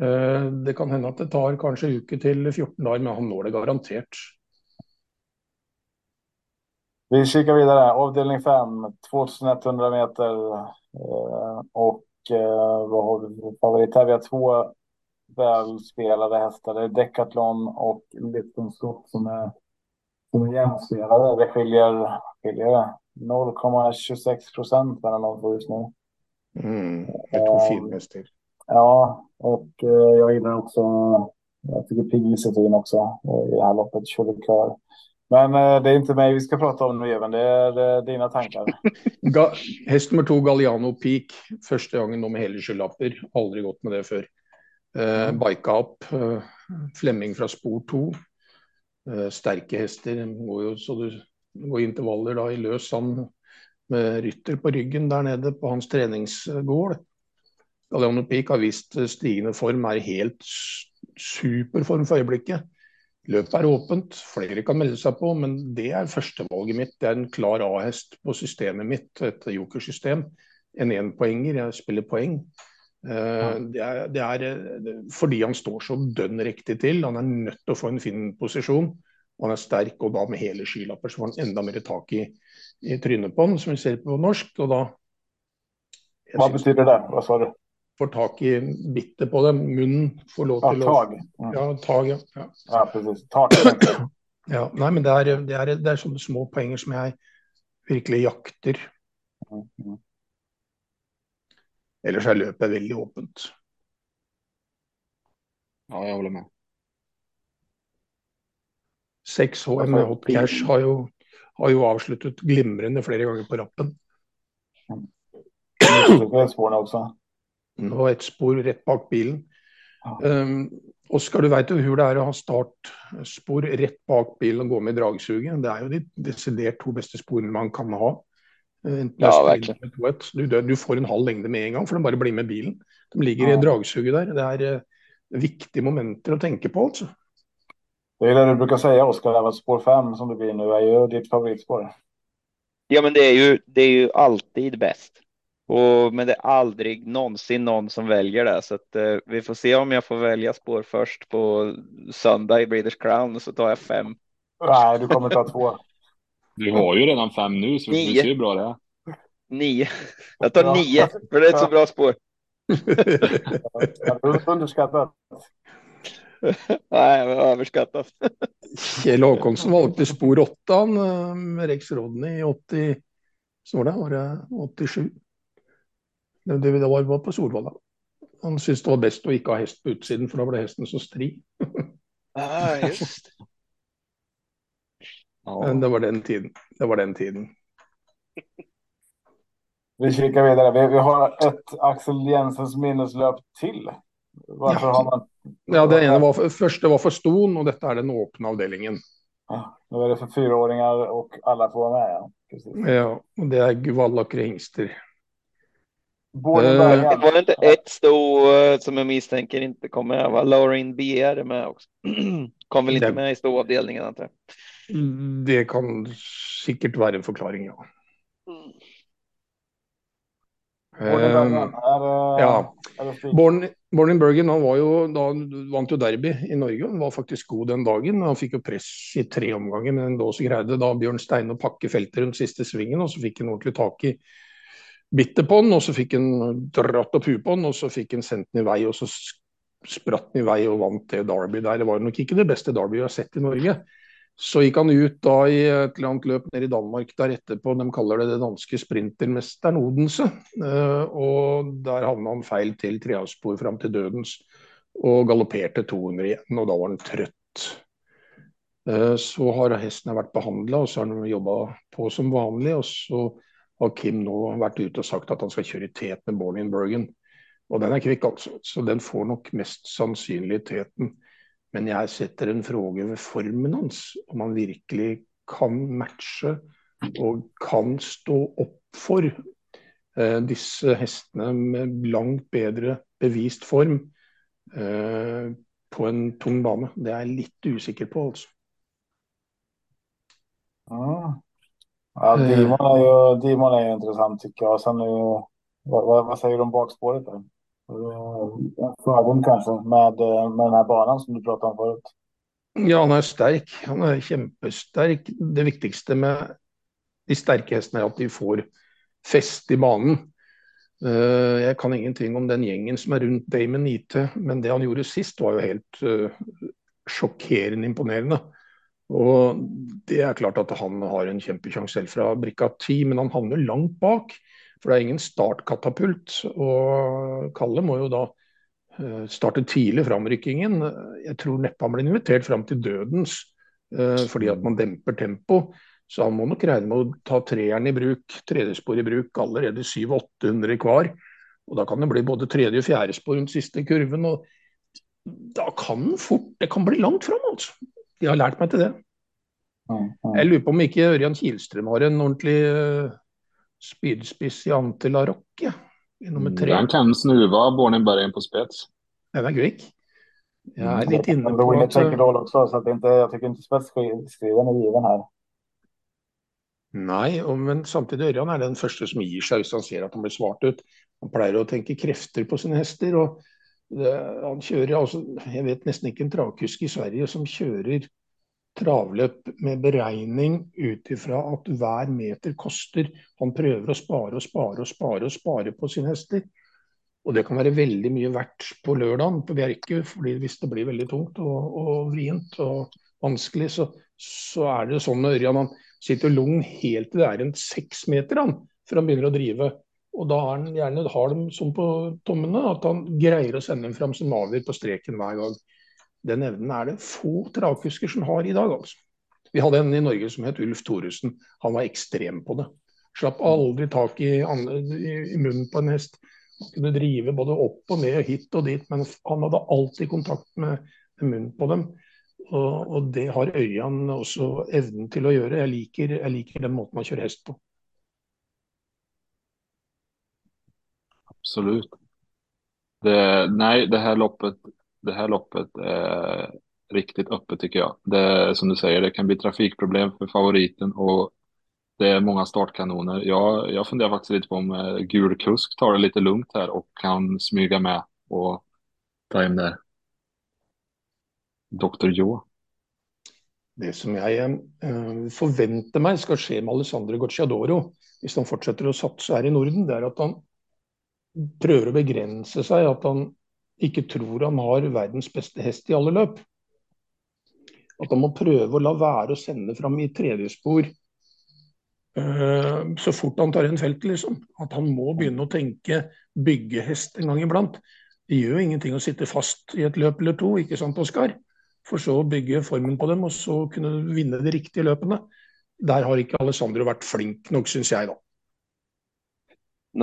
Eh, det kan hända att det tar kanske uke till 14 dagar, men han når det garanterat. Vi kikar vidare. Avdelning 5, 2100 meter. Eh, och eh, vad har vi för favorit här? Vi har två välspelade hästar. Det är Decathlon och Lipton Scott som är, som är jämspelade. Det skiljer, skiljer 0,26 procent mellan de två just nu. Mm, det är två finhästar. Ja, och eh, jag gillar också, jag tycker Pigg Josefin också eh, i det här loppet, Kör. Men eh, det är inte mig vi ska prata om nu, Even. Det är dina tankar. Häst nummer två, Galliano Peak. Första gången de hela skyllapper. Aldrig gått med det förr. Eh, mm. Bika upp. Eh, Flemming från spår 2. Eh, starka hästar. Går ju så du går intervaller då i lös sand med rytter på ryggen där nere på hans träningsgård. Galliano Peak har visst stigende form, er helt superform for øyeblikket. Løpet er åpent, flere kan melde seg på, men det er førstevalget mitt. Det er en klar A-hest på systemet mitt, et jokersystem. En enpoenger, jeg spiller poeng. Uh, det, er, det, er, fordi han står så dønn riktig til. Han er nødt til å få en fin posisjon. Han er sterk, og da med hele skylapper så får han enda mer tak i, i trynet på han, som vi ser på norsk. og da Hva betyr det? Hva sa du? Får tak i bittet på dem. Munnen får lov til ja, tag. å Ja, tag. Ja, ja. ja precis. Tak. ja, nei, men det er, det, er, det er sånne små poenger som jeg virkelig jakter. Mm, mm. Ellers er løpet veldig åpent. Ja, jeg holder med. 6 HM med Hot Cash har jo, har jo, avsluttet glimrende flere ganger på rappen. Og ett spor rett bak bilen. Um, Oskar, du veit jo hvor det er å ha startspor rett bak bilen og gå med dragsuget. Det er jo de desidert to beste sporene man kan ha. Ja, du, du, får en halv lengde med en gang, for de bare blir med bilen. De ligger i dragsuget der. Det er uh, viktige momenter å tenke på, altså. Det är det du brukar säga Oskar, att spår 5 som det blir nu är ju ditt favoritspår. Ja, men det är ju, det är ju alltid bäst. Och, men det är aldrig någonsin någon som väljer det, så att, eh, vi får se om jag får välja spår först på söndag i British Crown, så tar jag fem. Nej, du kommer ta två. Du har ju redan fem nu, så vi får se hur bra det är. Nio. Jag tar ja. nio, för det är ett så bra spår. Underskattat. Nej, överskattat. Kjell Håkonsen valgte spor 8 eh, med Rex Rodney i 80, så var det, var det 87. Det, var, var på Solvalla. Han syntes det var best å ikke ha hest på utsiden, for da ble hesten så stri. ah, just Men det var den tiden. Det var den tiden. Vi kikar vidare. Vi, vi har ett Axel Jensens minneslöp till. Varför ja. har man Ja, det ene var første var for Ston, og dette er den åpne avdelingen. Ja, nå er det for fireåringer, og alle får være med. Ja, ja og det er Guvallakre hingster. Uh, var det inte ett sto uh, som jag misstänker inte kommer med? Va? Lauren B är med också. Kom väl inte det, med i ståavdelningen antar jag. Det kan sikkert være en forklaring, ja. Mm. Uh, ja. Born, Born in Bergen han var jo, da vant jo derby i Norge. Han var faktisk god den dagen. Han fikk jo press i tre omganger, men da så greide da Bjørn Steine å pakke feltet rundt siste svingen. og Så fikk han ordentlig tak i bitte på den, og så fikk han dratt opp huet på den, og så fikk han sendt den i vei. og så spratt den i vei og vant det Derby der. Det var nok ikke det beste Derby vi har sett i Norge. Så gikk han ut da i et eller annet løp nede i Danmark der etterpå. De kaller det det danske sprintermesteren Odense. Eh, og der havna han feil til treavspor fram til dødens. Og galopperte 200 igjen, og da var han trøtt. Eh, så har hesten vært behandla, og så har han jobba på som vanlig. Og så har Kim nå vært ute og sagt at han skal kjøre i tet med Born in Bergen. Og den er kvikk, altså. Så den får nok mest sannsynlig teten. Men jeg setter en fråge ved formen hans, om han virkelig kan matche og kan stå opp for eh, disse hestene med langt bedre bevist form eh, på en tung bane. Det er jeg litt usikker på, altså. Ja, ja Dimon är ju, Dimon är ju intressant tycker jag. Sen är ju, vad, vad säger du om bakspåret? Där? en fördom kanske med, med den här banan som du pratade om förut. Ja, han er sterk. Han er kjempesterk. Det viktigste med de sterke hestene er at de får fest i banen. Eh, jeg kan ingenting om den gjengen som er rundt Damon IT, men det han gjorde sist var jo helt uh, sjokkerende imponerende. Og det er klart at han har en kjempesjanse selv fra brikka ti, men han havner langt bak. For det er ingen startkatapult. Og Kalle må jo da eh, starte tidlig framrykkingen. Jeg tror neppe han blir invitert fram til dødens eh, fordi at man demper tempo. Så han må nok regne med å ta treeren i bruk, tredjespor i bruk allerede 700-800 hver. Og da kan det bli både tredje og fjerde spor rundt siste kurven. og da kan fort Det kan bli langt fram, altså. De har lært meg til det. Jeg lurer på om ikke Ørjan Kielstrøm har en ordentlig uh, spydspiss i Ante Larocque i nummer tre. Den kan snuva Bornenbergen på spets. Den er kvikk. Jag är lite inne på att... tänker roll också, så att inte, jag tycker inte spetsstriden är given här. Nej, men samtidigt Ørjan är den första som ger sig hvis han ser att han blir svart ut. Han pleier å tenke krefter på sina hästar. og det, han kjører, altså, Jeg vet nesten ikke en travkusk i Sverige som kjører travløp med beregning ut ifra at hver meter koster. Han prøver å spare og spare og spare og spare på sine hester. Og det kan være veldig mye verdt på lørdagen på Bjerke, fordi hvis det blir veldig tungt og, og vrient og vanskelig, så, så, er det sånn med Ørjan. Han sitter lugn helt til det er en seks meter han, før han begynner å drive. Og da er han gjerne har dem som på tommene, at han greier å sende dem fram som avgjør på streken hver gang. Den evnen er det få travkusker som har i dag, altså. Vi hadde en i Norge som het Ulf Thoresen. Han var ekstrem på det. Slapp aldri tak i, i munnen på en hest. Han kunne drive både opp og ned, hit og dit, men han hadde alltid kontakt med, med munnen på dem. Og, og, det har Ørjan også evnen til å gjøre. Jeg liker, jeg liker den måten man kjører hest på. Absolut. Det, nej, det här loppet det här loppet är riktigt öppet tycker jag. Det som du säger, det kan bli trafikproblem för favoriten och det är många startkanoner. Jag, jag funderar faktiskt lite på om eh, Gul Kusk tar det lite lugnt här och kan smyga med och ta hem där. Dr. Jo. Det som jag eh, uh, förväntar mig ska ske med Alessandro Gocciadoro, om han fortsätter att satsa här i Norden, det är att han prøver å begränsa sig, att han ikke tror han har verdens beste hest i alle løp. At han må prøve å la være å sende fram i tredjespor uh, eh, så fort han tar en felt, liksom. At han må begynne å tenke byggehest en gang iblant. Det gjør ingenting å sitte fast i et løp eller to, ikke sant, Oskar? For så å bygge formen på dem, og så kunne vinne de riktige løpene. Der har ikke Alessandro vært flink nok, syns jeg, da.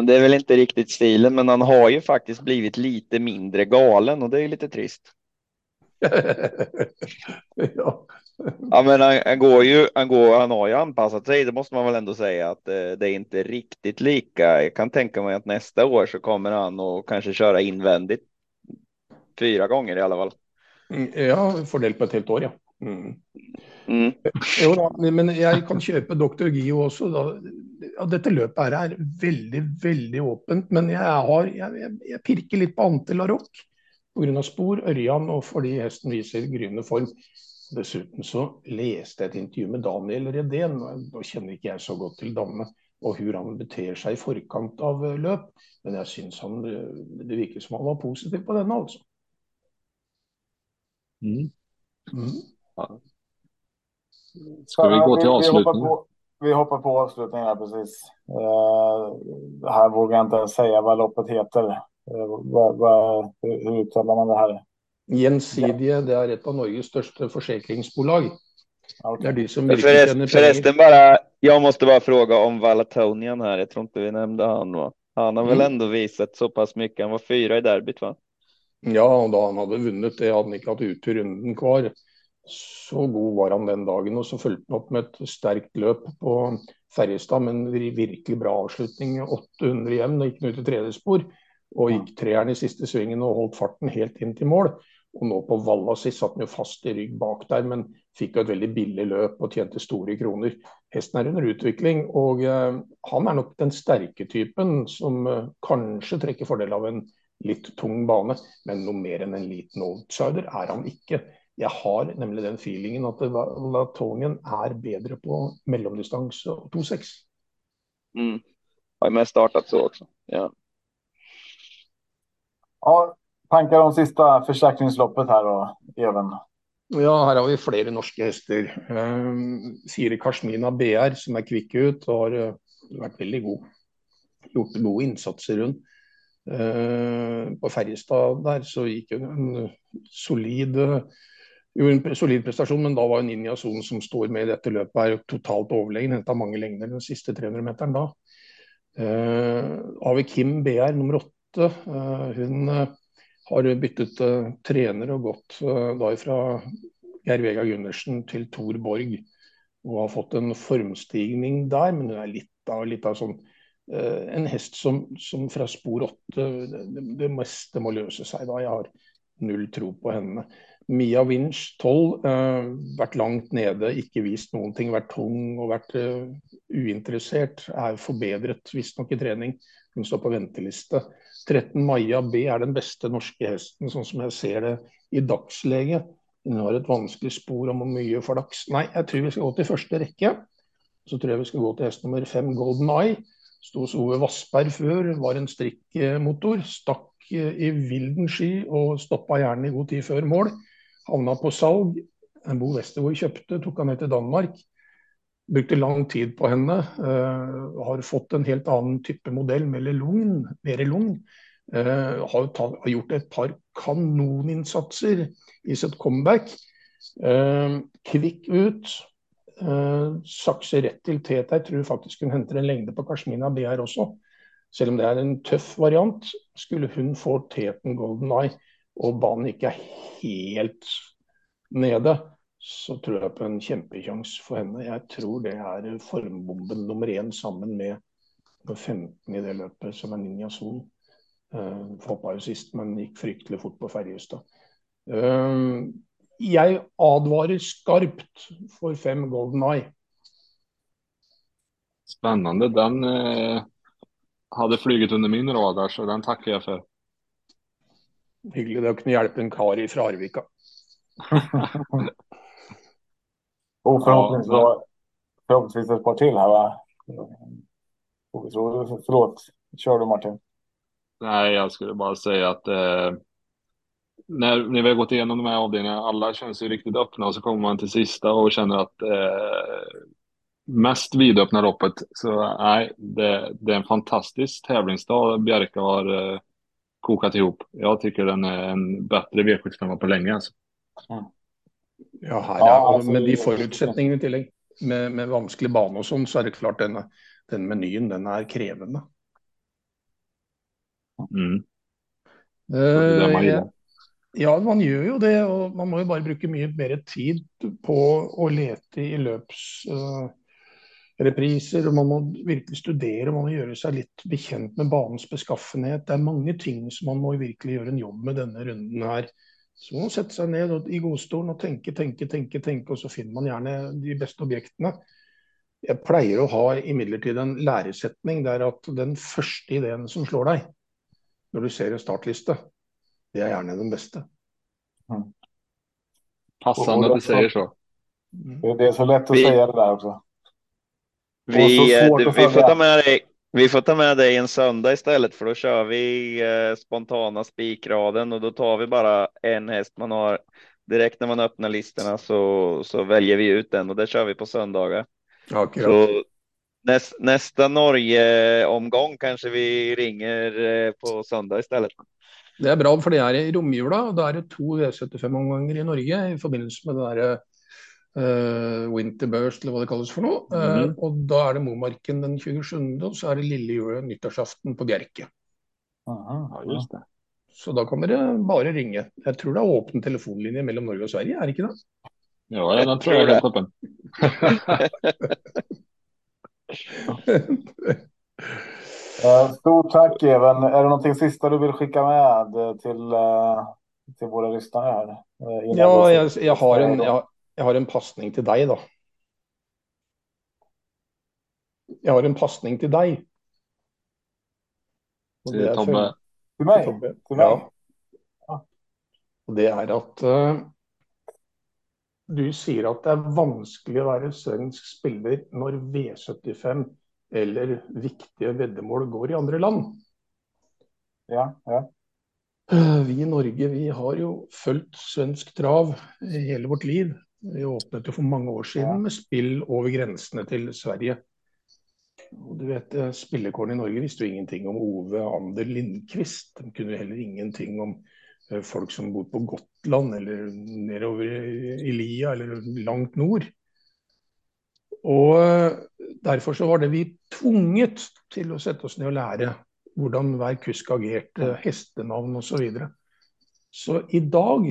Det är väl inte riktigt stilen, men han har ju faktiskt blivit lite mindre galen och det är lite trist. ja. ja, men han, han, går ju, han, går, han har ju anpassat sig, det måste man väl ändå säga att eh, det är inte riktigt lika. Jag kan tänka mig att nästa år så kommer han och kanske köra invändigt fyra gånger i alla fall. Mm, ja, fördel på ett helt år, ja. Mm. Mm. Jo men jeg kan kjøpe Dr. Gio også. Da. Ja, dette løpet her er veldig, veldig åpent. Men jeg, har, jeg, jeg pirker litt på Ante Larocque pga. spor, Ørjan og fordi hesten viser gryende form. Dessuten så leste jeg et intervju med Daniel Redén. Nå kjenner ikke jeg så godt til Danne og hvordan han beter seg i forkant av løp. Men jeg syns han det virker som han var positiv på denne, altså. Mm. Mm. Ja. Ska vi gå till avslutning? Vi hoppar på, avslutningen här precis. Uh, här vågar jag inte ens säga vad loppet heter. Uh, vad, vad, hur uttalar man det här? Gjensidige, det är ett av Norges största försäkringsbolag. Okay. Det är de som Förrest, förresten bara, jag måste bara fråga om Valatonian här. Jag tror inte vi nämnde han va? Han har mm. väl ändå visat så pass mycket. Han var fyra i derbyt va? Ja, och då han hade vunnit det hade han inte haft uttur runden kvar. Så god var han den dagen. Og så fulgte han opp med et sterkt løp på Ferjestad med en virkelig bra avslutning. 800 hjem, og gikk han ut i tredje spor. Og gikk treeren i siste svingen og holdt farten helt inn til mål. Og nå på Valla sist satt han jo fast i rygg bak der, men fikk jo et veldig billig løp og tjente store kroner. Hesten er under utvikling, og eh, han er nok den sterke typen som eh, kanskje trekker fordel av en litt tung bane, men noe mer enn en liten outsider er han ikke. Jeg har nemlig den feelingen at Latonien er bedre på mellomdistanse och 2,6. Mm. Har mest startat så också. Ja. ja, tankar om sista försäkringsloppet här då, Even? Ja, här har vi flera norska hästar. Um, Fire Kashmina BR som är kvick ut och har uh, varit väldigt god. Gjort gode insatser rundt. Uh, på Färjestad där så gick en solid uh, gjorde en solid prestasjon, men da var Ninja Son som står med i dette løpet, er totalt overlegen. Henta mange lengder den siste 300-meteren da. Eh, uh, Avi Kim BR nummer åtte. Uh, hun uh, har byttet uh, trener og gått da fra Geir Vega Gundersen til Tor Borg. Og har fått en formstigning der, men hun er litt av, litt av sånn en hest som, som fra spor åtte det, det, meste må løse seg da. Jeg har null tro på henne. Mia Winch, 12, uh, eh, vært langt nede, ikke vist noen ting. Vært tung og vært uh, uinteressert. Er forbedret, visstnok i trening. Hun står på venteliste. 13 Maja B er den beste norske hesten, sånn som jeg ser det i dagslege. Hun har et vanskelig spor om hvor mye flaks. Nei, jeg tror vi skal gå til første rekke. Så tror jeg vi skal gå til hest nummer fem, Golden Eye. Sto hos Ove Vassberg før, var en strikkmotor. Stakk eh, i vilden sky og stoppa gjerne i god tid før mål. Havna på salg. Bo Westergård kjøpte, tok han med til Danmark. Brukte lang tid på henne. Uh, har fått en helt annen type modell, mer lugn. Mer lugn. Uh, eh, har, ta, har, gjort et par kanoninnsatser i sitt comeback. Uh, kvikk ut. sakser rett til Tete. Jeg tror faktisk hun henter en lengde på Kashmina B här også. Selv om det er en tøff variant, skulle hun få Teten Golden Eye og banen ikke er helt nede, så tror jeg på en kjempekjanse for henne. Jeg tror det er formbomben nummer én sammen med 15 i det løpet, som er Ninja Son. Eh, uh, Hoppa jo sist, men gikk fryktelig fort på Ferjestad. Uh, jeg advarer skarpt for fem Golden Eye. Spännande. Den eh, hade flugit under min radar, så den tackar jag för. Hyggelig det å kunne hjelpe en kar fra Arvika. Och förhoppningsvis, ja, förhoppningsvis ett par till här va? Förlåt, kör du Martin. Nej, jag skulle bara säga att eh, när, när vi har gått igenom de här avdelningarna, alla känns ju riktigt öppna och så kommer man till sista och känner att eh, mest vidöppna loppet. Så nej, det, det, är en fantastisk tävlingsdag Bjerke har eh, kokat ihop. Jag tycker den är en bättre V75 på länge. Alltså. Mm. Ja, ja, altså, med de forutsetningene i tillegg, med, med vanskelig bane og sånn, så er det klart den, den menyen den er krevende. Mm. Uh, ja, man gjør jo det. Og man må jo bare bruke mye mer tid på å lete i løps... Uh, repriser. og Man må virkelig studere, man må gjøre seg litt bekjent med banens beskaffenhet. Det er mange ting som man må virkelig gjøre en jobb med denne runden her. Så må man sette seg ned i godstolen og tenke, tenke, tenke, tenke, og så finner man gjerne de beste objektene. Jeg pleier å ha imidlertid en læresetning der at den første ideen som slår deg når du ser en startliste, det er gjerne den beste. Mm. Passende at du sier så. Det är så lätt att vi, säga det där också. Vi, eh, du, vi, får ta med dig, vi får ta med dig en söndag istället för då kör vi eh, spontana spikraden och då tar vi bara en häst man har. Direkt när man öppnar listorna så, så väljer vi ut den och det kör vi på söndagar. Okay. Så näst, nästa Norge-omgång kanske vi ringer eh, på söndag istället. Det er bra, for det er i romjula. og Da er det to V75-omganger i Norge i forbindelse med det der Uh, Winterburst, eller hva det kalles for noe. Uh, mm. Og da er det Momarken den 27., og så er det lille jule nyttårsaften på Bjerke. Aha, just det. Så da kan dere bare ringe. Jeg tror det er åpen telefonlinje mellom Norge og Sverige, er det ikke det? Ja, den tror jeg er åpen. uh, stort tack Even. Är det någonting sista du vill skicka med till, till våra lyssnare här? Ja, jag, jag, har en, jag, jeg har en pasning til deg, da. Jeg har en pasning til deg. Til Tobbe. Til meg? Til meg. Ja. Og det er at uh, du sier at det er vanskelig å være svensk spiller når V75 eller viktige veddemål går i andre land. Ja, ja. Eh, vi i Norge vi har jo fulgt svensk trav hele vårt liv. Vi åpnet jo for mange år siden med spill over grensene til Sverige. Og du vet, eh, Spillekårene i Norge visste jo ingenting om Ove Ander Lindqvist. De kunne heller ingenting om eh, folk som bor på Gotland eller nedover i Lia eller langt nord. Og eh, Derfor så var det vi tvunget til å sette oss ned og lære hvordan hver kusk agerte, hestenavn osv. Så, videre. så i dag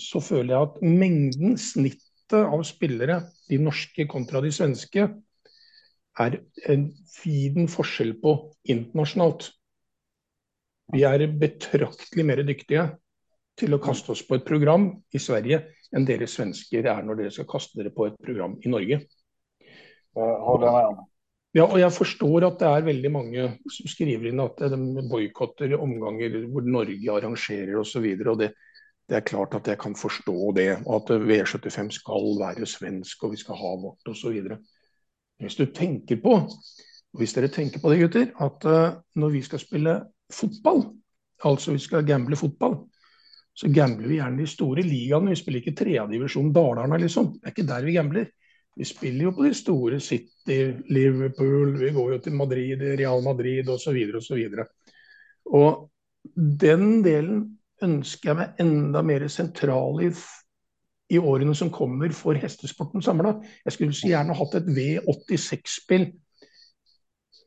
så føler jeg at mengden, snittet av spillere, de norske kontra de svenske, er en fin forskjell på internasjonalt. Vi er betraktelig mer dyktige til å kaste oss på et program i Sverige enn dere svensker er når dere skal kaste dere på et program i Norge. Om. Ja, og jeg forstår at det er veldig mange som skriver inn at de boikotter omganger hvor Norge arrangerer osv. Det, det er klart at jeg kan forstå det. Og at V75 skal være svensk og vi skal ha vårt osv. Hvis du tenker på, hvis dere tenker på det gutter, at uh, når vi skal spille fotball, altså vi skal gamble fotball, så gambler vi gjerne de store ligaene. Vi spiller ikke tredjedivisjon Dalarna, liksom. Det er ikke der vi gambler. Vi spiller jo på de store City, Liverpool, vi går jo til Madrid, Real Madrid osv. osv. Og, og den delen ønsker jeg meg enda mer sentral i, i årene som kommer for hestesporten samla. Jeg skulle så gjerne hatt et V86-spill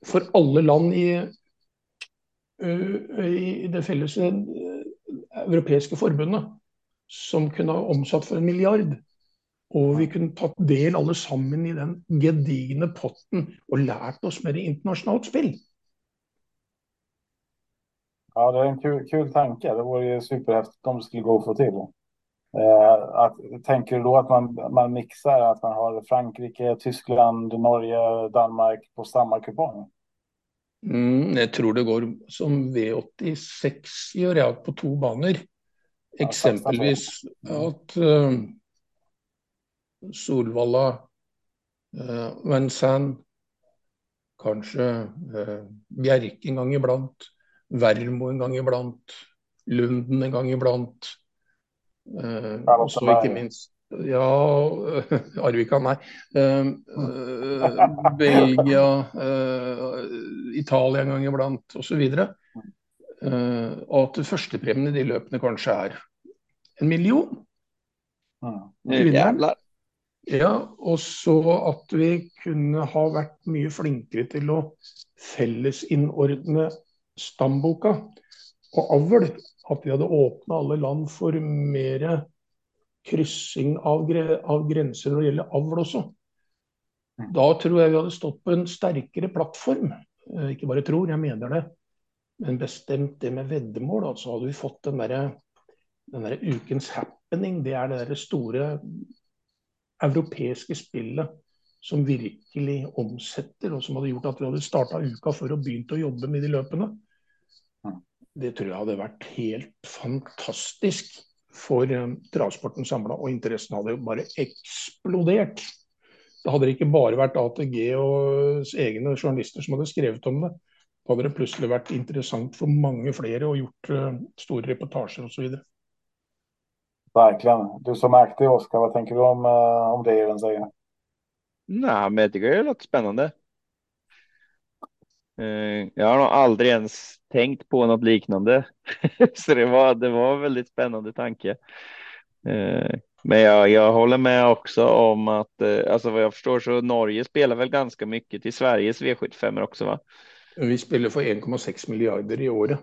for alle land i, i det felles europeiske forbundet, som kunne ha omsatt for en milliard. Og vi kunne tatt del alle sammen i den gedigne potten och lärt oss mer internationellt spel. Ja, det är en kul, kul tanke. Det vore ju superhäftigt om det skulle gå att få till. Eh, att, tänker du då att man, man mixar, att man har Frankrike, Tyskland, Norge, Danmark på samma kupong? Mm, jag tror det går som V86 gör jag på två banor. Exempelvis att uh, Solvalla, eh, Vincennes, kanskje eh, Bjerke en gang iblant. Vermo en gang iblant. Lunden en gang iblant. Eh, og så ikke minst ja, Arvika, nei. Uh, uh, Belgia, uh, Italia en gang iblant osv. Uh, og at førstepremien i de løpene kanskje er en million. Jävlar. Ja, og så at vi kunne ha vært mye flinkere til å fellesinnordne stamboka og avl. At vi hadde åpna alle land for mer kryssing av, av, grenser når det gjelder avl også. Da tror jeg vi hadde stått på en sterkere plattform. Eh, ikke bare tror, jeg mener det. Men bestemt det med veddemål. Altså hadde vi fått den derre der ukens happening. Det er det der store europeiske spillet som virkelig omsetter, og som hadde gjort at vi hadde starta uka før og begynt å jobbe med de løpene. Det tror jeg hadde vært helt fantastisk for um, travsporten samla, og interessen hadde jo bare eksplodert. Det hadde ikke bare vært ATG og egne journalister som hadde skrevet om det. Da hadde det plutselig vært interessant for mange flere og gjort uh, store reportasjer osv. Verkligen. Du som aktiv Oskar, vad tänker du om, eh, om det Even säger? Nej, men jag tycker det låter spännande. Eh, jag har nog aldrig ens tänkt på något liknande, så det var, det var en väldigt spännande tanke. Eh, men jag, jag håller med också om att, alltså vad jag förstår så Norge spelar väl ganska mycket till Sveriges V75 också va? Vi spelar för 1,6 miljarder i året.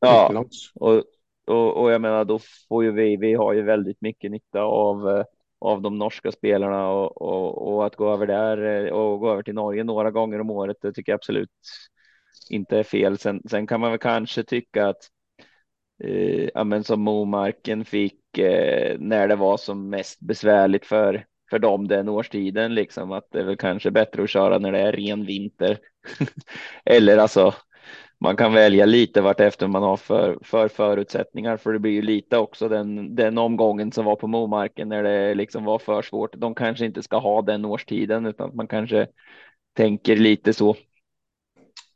Ja, och, och, och jag menar, då får ju vi, vi har ju väldigt mycket nytta av, eh, av de norska spelarna och, och, och, att gå över där eh, och gå över till Norge några gånger om året, det tycker jag absolut inte är fel. Sen, sen kan man väl kanske tycka att eh, ja, men som Momarken fick eh, när det var som mest besvärligt för för dem den årstiden liksom att det är väl kanske bättre att köra när det är ren vinter. Eller alltså man kan välja lite vart efter man har för, för förutsättningar, för det blir ju lite också den, den omgången som var på Momarken när det liksom var för svårt. De kanske inte ska ha den årstiden utan att man kanske tänker lite så.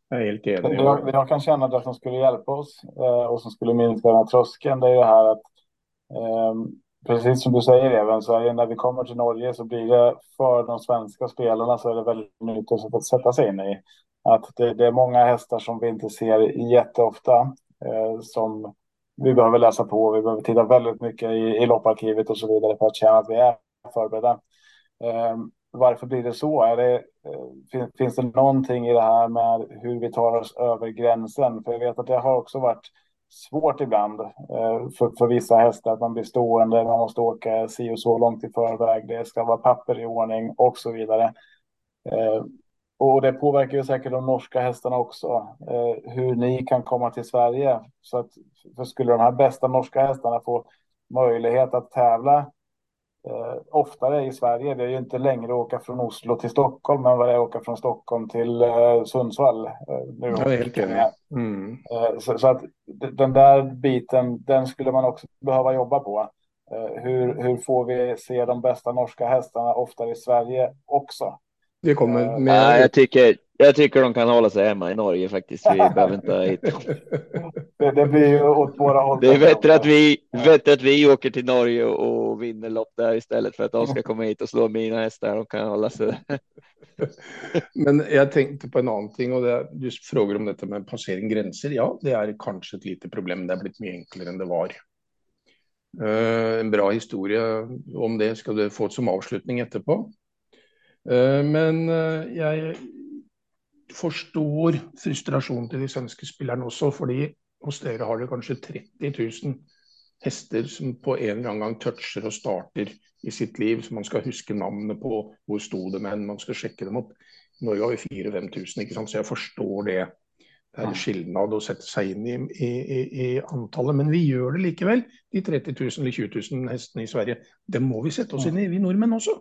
Jag är helt enig. Jag, jag kan känna att det som skulle hjälpa oss eh, och som skulle minska den här tröskeln, det är ju här att eh, precis som du säger även så är när vi kommer till Norge så blir det för de svenska spelarna så är det väldigt nytt att sätta sig in i att det, det, är många hästar som vi inte ser jätteofta eh, som vi behöver läsa på. Vi behöver titta väldigt mycket i, i lopparkivet och så vidare för att känna att vi är förberedda. Eh, varför blir det så? Är det, eh, finns, finns det någonting i det här med hur vi tar oss över gränsen? För jag vet att det har också varit svårt ibland eh, för, för vissa hästar att man blir stående, man måste åka si och så långt i förväg, det ska vara papper i ordning och så vidare. Eh, och det påverkar ju säkert de norska hästarna också. Eh, hur ni kan komma till Sverige. Så att för skulle de här bästa norska hästarna få möjlighet att tävla eh, oftare i Sverige. Det är ju inte längre att åka från Oslo till Stockholm än vad det är att åka från Stockholm till eh, Sundsvall. Eh, nu är helt. Mm. Eh, så, så, att den där biten, den skulle man också behöva jobba på. Eh, hur, hur får vi se de bästa norska hästarna oftare i Sverige också? Det kommer med. Nej, jag tycker, jag tycker de kan hålla sig hemma i Norge faktiskt. Vi behöver inte ha hit det, det blir ju åt våra håll. Det är bättre att vi, bättre att vi åker till Norge och vinner lopp där istället för att de ska komma hit och slå mina hästar. De kan hålla sig Men jag tänkte på en annan ting och det, du frågar om detta med passering gränser. Ja, det är kanske ett litet problem. Det har blivit mycket enklare än det var. Uh, en bra historia om det ska du få som avslutning efterpå. Uh, men uh, jag forstår frustrasjonen til de svenske spillerne også, fordi hos dere har det kanskje 30 000 hester som på en eller annen gang toucher og starter i sitt liv, som man skal huske navnet på, hvor sto de hen, man skal sjekke dem opp. I Norge har vi 4000-5000, ikke sant? så jeg forstår det. Det er skilnad å sette seg inn i, i, i, antallet, men vi gjør det likevel. De 30 000 eller 20 000 hestene i Sverige, det må vi sette oss inn i, vi nordmenn også.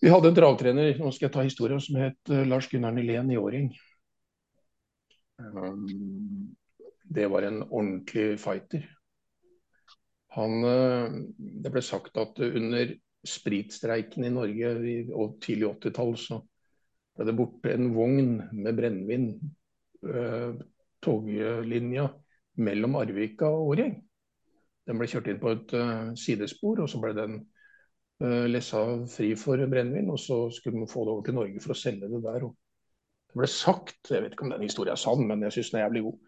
Vi hadde en travtrener nå skal jeg ta historien, som het uh, Lars Gunnar Nylén i Åring. Um, det var en ordentlig fighter. Han, uh, det ble sagt at under spritstreiken i Norge i, og tidlig 80-tall så ble det borte en vogn med brennevin. Uh, toglinja mellom Arvika og Årgjeng. Den ble kjørt inn på et sidespor, og så ble den Eh, Eh, lessa fri for brennevin, og så skulle man få det over til Norge for å selge det der. Og det ble sagt, jeg vet ikke om den historien er sann, men jeg syns den er jævlig god,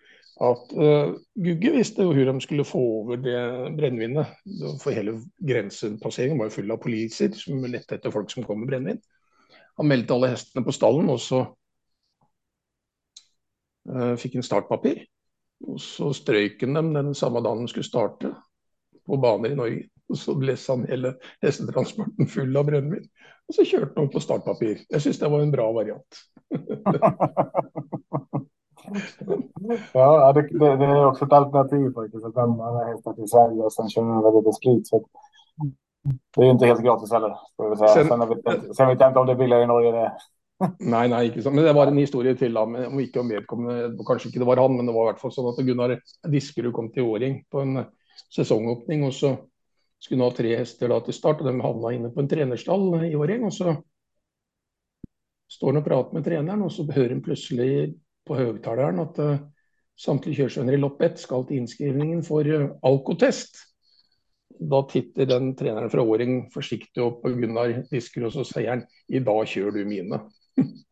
at uh, Gugge visste jo hvordan de skulle få over det brennevinet. For hele grensepasseringen var jo full av poliser som lette etter folk som kom med brennevin. Han meldte alle hestene på stallen, og så uh, fikk han startpapir. Og så strøyk han dem den samme dagen de skulle starte på baner i Norge. Og så blåste han hele hestetransporten full av brennevin. Og så kjørte han på startpapir. Jeg syns det var en bra variant. ja, det, det, det, är också ett alternativ faktiskt. Att lämna hästar till Sverige och sen köra över lite sprit. Så det är ju inte helt gratis heller. Sen, sen, vet, sen vet jag inte om det är billigare i Norge. Det. nei, nei, ikke sant. Men det var en historie til, da. Men om ikke om vedkommende Kanskje ikke det var han, men det var i hvert fall sånn at Gunnar Diskerud kom til Åring på en sesongåpning. Og så skulle ha tre hester da til start, og de havna inne på en trenerstall i Årgjeng. Og så står han og prater med treneren, og så hører han plutselig på høyttaleren at uh, samtlige kjøresønner i lopp ett skal til innskrivningen for uh, alkotest. Da titter den treneren fra Åring forsiktig opp på Gunnar Disker, og så sier han i dag kjører du mine.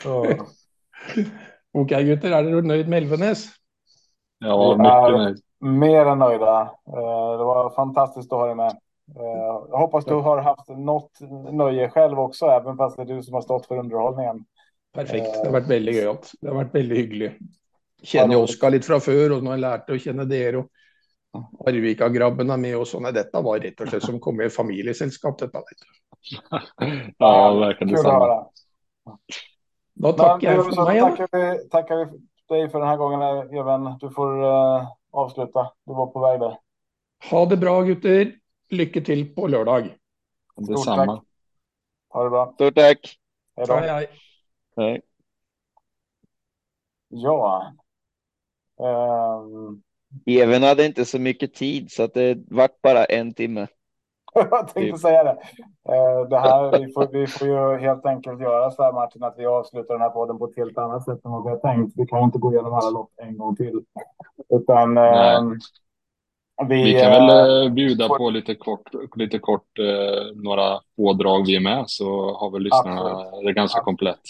ok, gutter, er dere nøyd med Elvenes? Ja, mycket nöjd. Mer än nöjda. Eh, det var fantastiskt att ha dig med. Eh, jag hoppas du har haft något nöje själv också, även fast det är du som har stått för underhållningen. Perfekt. Det har varit väldigt gøyalt. Det har varit väldigt hyggligt. Kjenner jo Oskar litt fra før, og nå har jeg lært å kjenne dere. og Arvika-grabben er med og sånn. Dette var og slett som kom med dette. vet du. ja, verkligen detsamma. Da takker jeg for meg. Tackar vi, tackar vi dig för den här gången, Even. Du får uh, avsluta. Du var på väg där. Ha det bra, gutter. Lycka till på lördag. Detsamma. Ha det bra. Stort tack. Hej då. Hej, hej. hej. Ja. Um... Even hade inte så mycket tid så att det vart bara en timme. Jag tänkte säga det. Eh, det här, vi, får, vi får ju helt enkelt göra så här Martin att vi avslutar den här podden på ett helt annat sätt än vad vi har tänkt. Vi kan inte gå igenom alla lopp en gång till. Utan eh, vi, vi, kan väl eh, bjuda får... på lite kort, lite kort eh, några pådrag vi är med så har väl lyssnarna Absolut. det ganska komplett.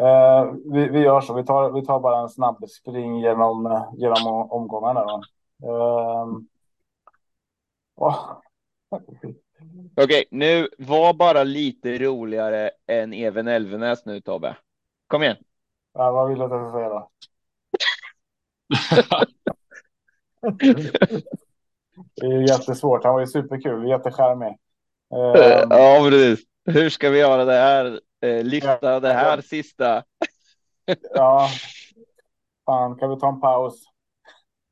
Eh, vi, vi, gör så. Vi tar, vi tar bara en snabb spring genom, genom omgångarna. Då. Eh, Oh. Okej, okay, nu var bara lite roligare än Even Elvenäs nu Tobbe. Kom igen. Ja, vad vill du att jag ska säga då? Det är jättesvårt. Han var ju superkul, jättecharmig. Uh, ja, precis. Hur ska vi göra det här? Uh, lyfta det här sista. ja, fan, kan vi ta en paus?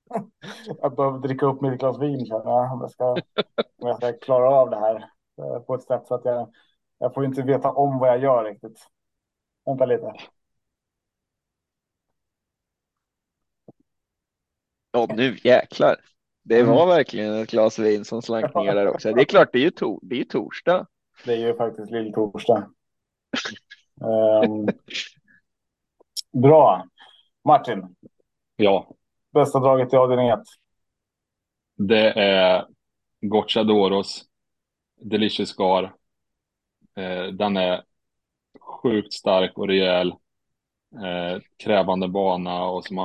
jag behöver dricka upp mitt glas vin känner jag. Om jag, ska, om jag ska klara av det här på ett sätt så att jag, jag får inte veta om vad jag gör riktigt. Vänta lite. Ja, nu jäklar. Det var mm. verkligen ett glas vin som slank ner där också. Det är klart, det är ju, to det är torsdag. Det är ju faktiskt lill-torsdag. um, bra. Martin. Ja. Bästa draget i avdelning 1. Det är Gocciadoros Delicious Scar. Eh, den är sjukt stark och rejäl. Eh, krävande bana och som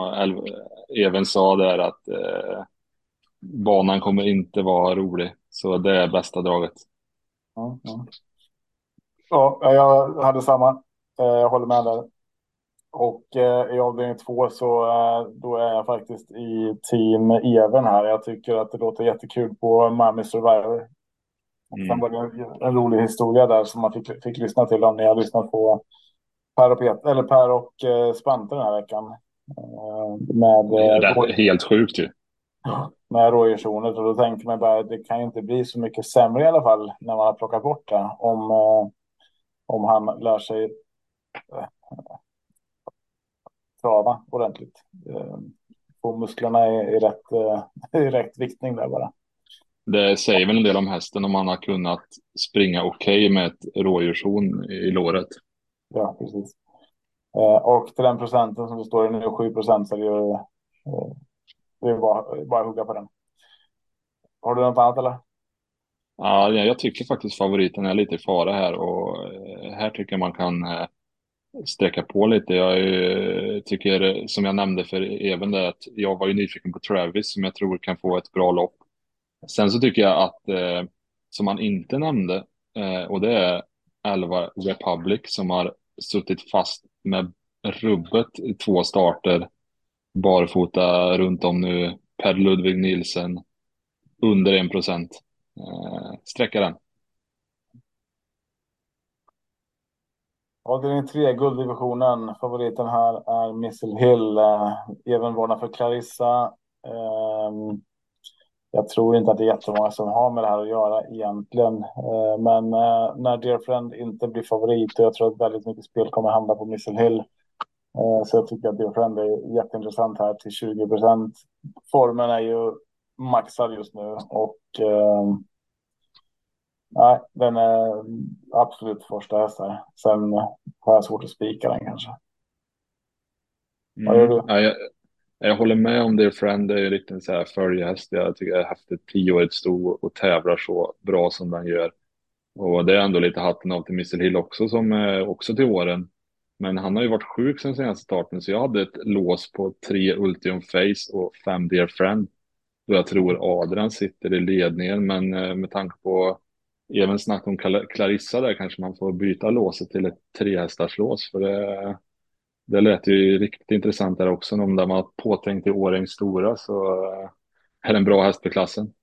även sa där att eh, banan kommer inte vara rolig. Så det är bästa draget. Ja, ja. ja jag hade samma. Eh, jag håller med där. Och eh, i avdelning två så eh, då är jag faktiskt i team Even här. Jag tycker att det låter jättekul på Mami Survivor. Mm. Sen var det en, rolig historia där som man fick, fick lyssna till om ni har lyssnat på Per och, Pet, eller per och eh, Spante den här veckan. Eh, med, det är eh, helt sjukt ju. Med rådjurshornet och då tänker man bara att det kan ju inte bli så mycket sämre i alla fall när man har plockat bort det. Om, eh, om han lär sig trava ordentligt. Eh, få musklerna i, i, rätt, eh, i rätt viktning där bara. Det säger väl en del om hästen om man har kunnat springa okej okay med ett rådjurshorn i låret. Ja, precis. Eh, och till den procenten som det står i nu, 7 procent, så är det ju det är bara, bara att hugga på den. Har du något annat eller? Ja, jag tycker faktiskt favoriten är lite i fara här och här tycker jag man kan sträcka på lite. Jag eh, tycker, som jag nämnde för även det, att jag var ju nyfiken på Travis som jag tror kan få ett bra lopp. Sen så tycker jag att, eh, som han inte nämnde, eh, och det är 11 Republic som har suttit fast med rubbet i två starter, barfota runt om nu, Per Ludvig Nilsen, under en procent. Eh, sträcka den. Avdelning 3, gulddivisionen. Favoriten här är Missile Hill. Eh, Även varnad för Clarissa. Ehm, jag tror inte att det är jättemånga som har med det här att göra egentligen. Eh, men eh, när Dear Friend inte blir favorit och jag tror att väldigt mycket spel kommer hamna på Missile Hill. Så jag tycker att Dear Friend är jätteintressant här till 20 procent. Formen är ju maxad just nu och ehm, Nej, den är absolut första hästar. Sen har jag svårt att spika den kanske. Mm. Vad gör du? Ja, jag, jag håller med om det. Friend är ju lite så här följehäst. Jag tycker det är häftigt. Tioårigt sto och tävlar så bra som den gör. Och det är ändå lite hatten av till Mr Hill också som är också till åren. Men han har ju varit sjuk sen senaste starten så jag hade ett lås på tre Ultium Face och fem Dear Friend. Då jag tror Adrian sitter i ledningen men eh, med tanke på även snack om Clarissa där kanske man får byta låset till ett trehästarslås för det, det lät ju riktigt intressant där också. Om de har påtänkt i Årängs stora så är det en bra häst för klassen.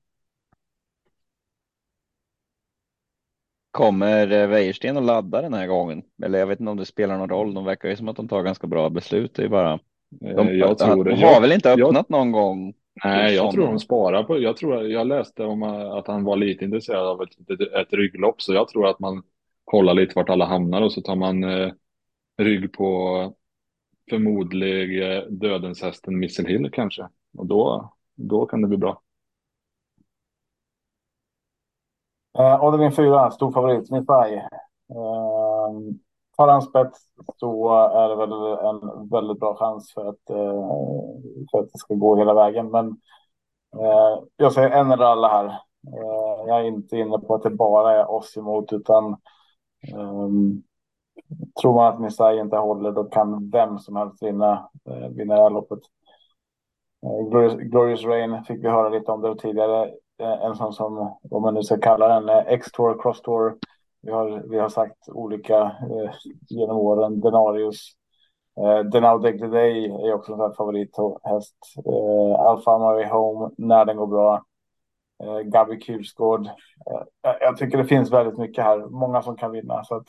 Kommer eh, Wäjersten att ladda den här gången? Eller jag vet inte om det spelar någon roll. De verkar ju som att de tar ganska bra beslut. Det är bara. Eh, de, jag tror de har jag, väl inte öppnat jag, någon gång Nej, jag tror de sparar på. Jag tror jag läste om att han var lite intresserad av ett, ett, ett rygglopp, så jag tror att man kollar lite vart alla hamnar och så tar man eh, rygg på förmodlig eh, dödens hästen Missile Hill kanske. Och då, då kan det bli bra. Eh, avdelning fyra, stor favorit, Smith eh, har han spets så är det väl en väldigt bra chans för att, eh, för att det ska gå hela vägen. Men eh, jag säger en eller alla här. Eh, jag är inte inne på att det bara är oss emot utan eh, tror man att Missai inte håller då kan vem som helst vinna, eh, vinna det här loppet. Eh, Glorious, Glorious Rain fick vi höra lite om det tidigare. Eh, en sån som, om man nu ska kalla den, X-Tour, Cross-Tour vi har, vi har sagt olika eh, genom åren. Denarius. Eh, Denaudeg Day är också en favorithäst. Eh, Alpha My Home när den går bra. eh, Gabi Kursgård. Eh, jag tycker det finns väldigt mycket här, många som kan vinna. Så att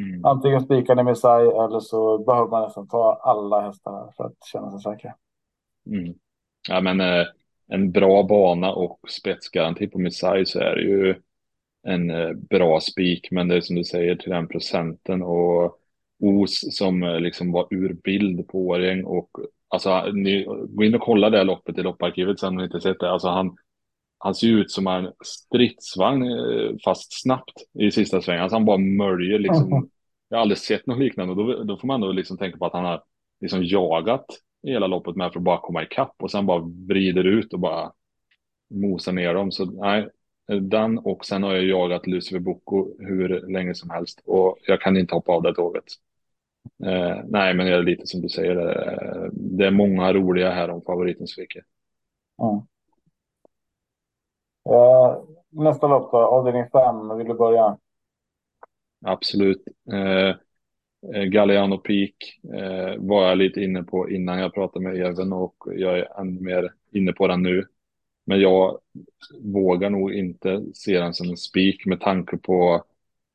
mm. Antingen spikar ni Messiah eller så behöver man nästan ta alla hästar för att känna sig säker. Mm. Ja, men eh, en bra bana och spetsgaranti på Messiah så är det ju en eh, bra spik, men det är som du säger till den procenten och Os som eh, liksom var ur bild på Årjäng och alltså ni, gå in och kolla det loppet i lopparkivet sen om ni inte sett det. Alltså han, han ser ut som en stridsvagn eh, fast snabbt i sista svängen. Alltså han bara möljer liksom. Mm. Jag har aldrig sett något liknande och då, då får man då liksom tänka på att han har liksom jagat hela loppet med för att bara komma ikapp och sen bara vrider ut och bara mosar ner dem. Så nej, den och sen har jag jagat Lucifer Bocco hur länge som helst och jag kan inte hoppa av det tåget. Eh, nej, men det är lite som du säger, eh, det är många roliga här om favoriten sviker. Mm. Eh, nästa lopp då, avdelning 5, vill du börja? Absolut. Eh, eh, Galliano Peak eh, var jag lite inne på innan jag pratade med Even och jag är ännu mer inne på den nu. Men jag vågar nog inte se den som en spik med tanke på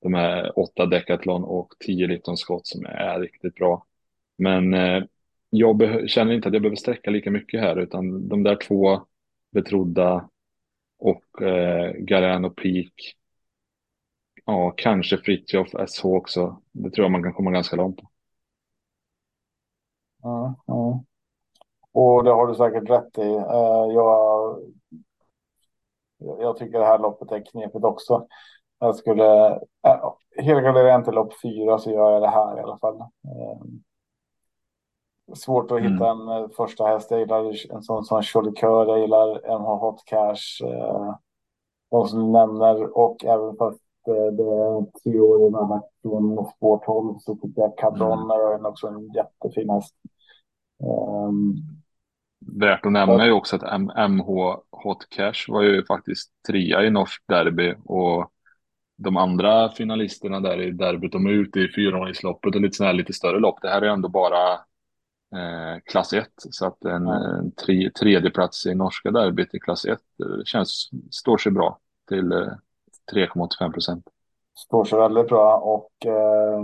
de här åtta Decathlon och tio Lipton skott som är riktigt bra. Men eh, jag känner inte att jag behöver sträcka lika mycket här utan de där två betrodda och eh, Garano Peak. Ja, kanske Fritjof SH också. Det tror jag man kan komma ganska långt på. Ja, ja. Och det har du säkert rätt i. Uh, jag, jag tycker det här loppet är knepigt också. Jag skulle, äh, helgarderar jag inte lopp fyra så gör jag det här i alla fall. Uh, svårt att mm. hitta en uh, första häst. Jag gillar en sån som Cholikör, jag gillar MH Hot Cash. De som du nämner och även fast det är tre år i från spår 12 så tycker jag Cadonna mm. är också en jättefin häst. Um, Värt att nämna är också att MH Hot Cash var ju faktiskt trea i norsk derby och de andra finalisterna där i derbyt, de är ute i fyraåringsloppet och lite sådär lite större lopp. Det här är ändå bara eh, klass 1 så att en, en tre, tredje plats i norska derbyt i klass 1 eh, känns, står sig bra till eh, 3,85 procent. Står sig väldigt bra och eh,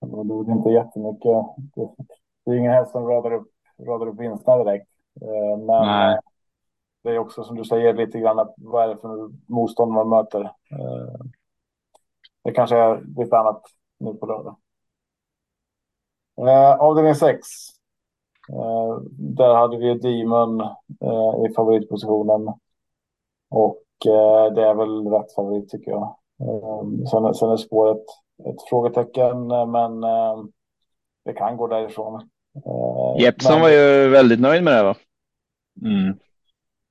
det är inte jättemycket. Det är ingen häst som radar upp radar upp vinsterna direkt. Eh, men Nej. det är också som du säger lite grann vad är det för motstånd man möter. Eh, det kanske är lite annat nu på lördag. Eh, avdelning 6. Där hade vi Demon i favoritpositionen. Och det är väl rätt favorit tycker jag. Sen, sen är spåret ett frågetecken, men det kan gå därifrån. Jeppsson men... var ju väldigt nöjd med det va? Mm.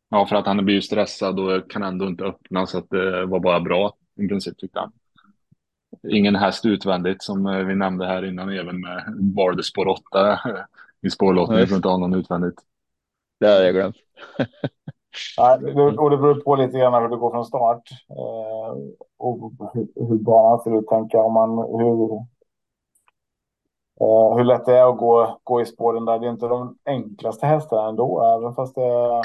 Ja, för att han blir stressad och kan ändå inte öppna så att det var bara bra i princip tyckte han. Ingen häst utvändigt som vi nämnde här innan även med Barde spår 8 i spårlottning för att inte ha någon utvändigt. Det hade jag glömt. Och det beror på lite grann hur det går från start. Eh, och hur, banan ser ut, tänker jag. Om man, hur, Eh, hur lätt det är att gå, gå i spåren där. Det är inte de enklaste hästarna ändå, även fast det är eh,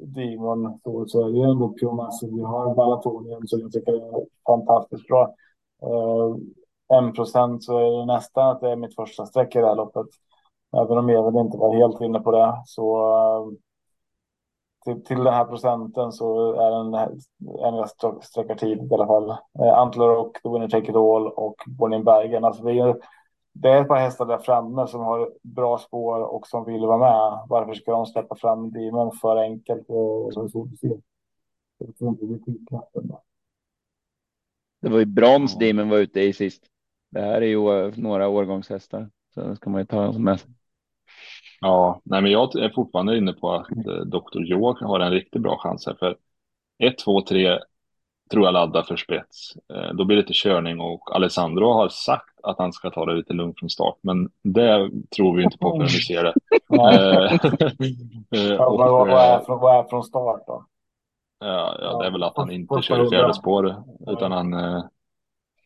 Demon så, är det ändå Pure Massive. Vi har Balatonien som jag tycker är fantastiskt bra. Eh, en procent så är det nästan att det är mitt första streck i det här loppet. Även om jag väl inte var helt inne på det så till, till den här procenten så är den en jag sträcker tid i alla fall. Eh, Antler och The Winner Take It All och Born in Bergen. Alltså det är det är ett par hästar där framme som har bra spår och som vill vara med. Varför ska de släppa fram Demon för enkelt och så svårt att se? Det var ju brons Demon var ute i sist. Det här är ju några årgångshästar så det ska man ju ta med sig. Ja, nej, men jag är fortfarande inne på att eh, Dr. Joe har en riktigt bra chans här för 1, 2, 3 tror jag laddar för spets. Eh, då blir det lite körning och Alessandro har sagt att han ska ta det lite lugnt från start, men det tror vi inte på förrän vi ser det. Eh, ja, och, vad, är från, vad är från start då? Ja, ja, det är väl att han inte kör i fjärde spår, utan han... Eh,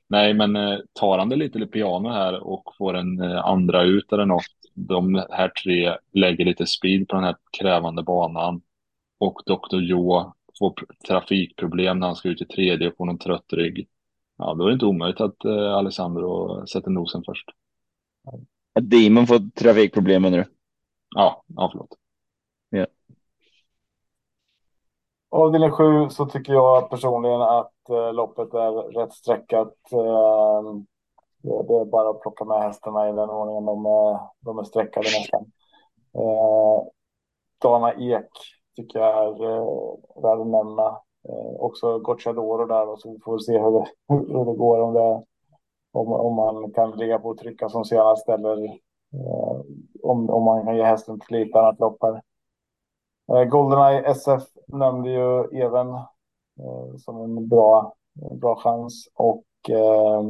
nej, men tar han det lite, lite piano här och får en andra ut eller något, de här tre lägger lite speed på den här krävande banan och Dr. Joe får trafikproblem när han ska ut i tredje och får någon trött rygg. Ja, då är det inte omöjligt att eh, Alessandro sätter nosen först. Att Demon får trafikproblem du? Ja, ja förlåt. Ja. Avdelning 7 så tycker jag personligen att eh, loppet är rätt sträckat. Eh, det är bara att plocka med hästarna i den ordningen de är, de är sträckade nästan. Eh, Dana Ek tycker jag är eh, värd att nämna. Eh, också Gocciadoro där och så får vi se hur det, hur det går om, det, om, om man kan ligga på och trycka som senast eller eh, om, om man kan ge hästen till lite annat lopp här. Eh, Goldeneye SF nämnde ju även eh, som en bra, en bra chans och eh,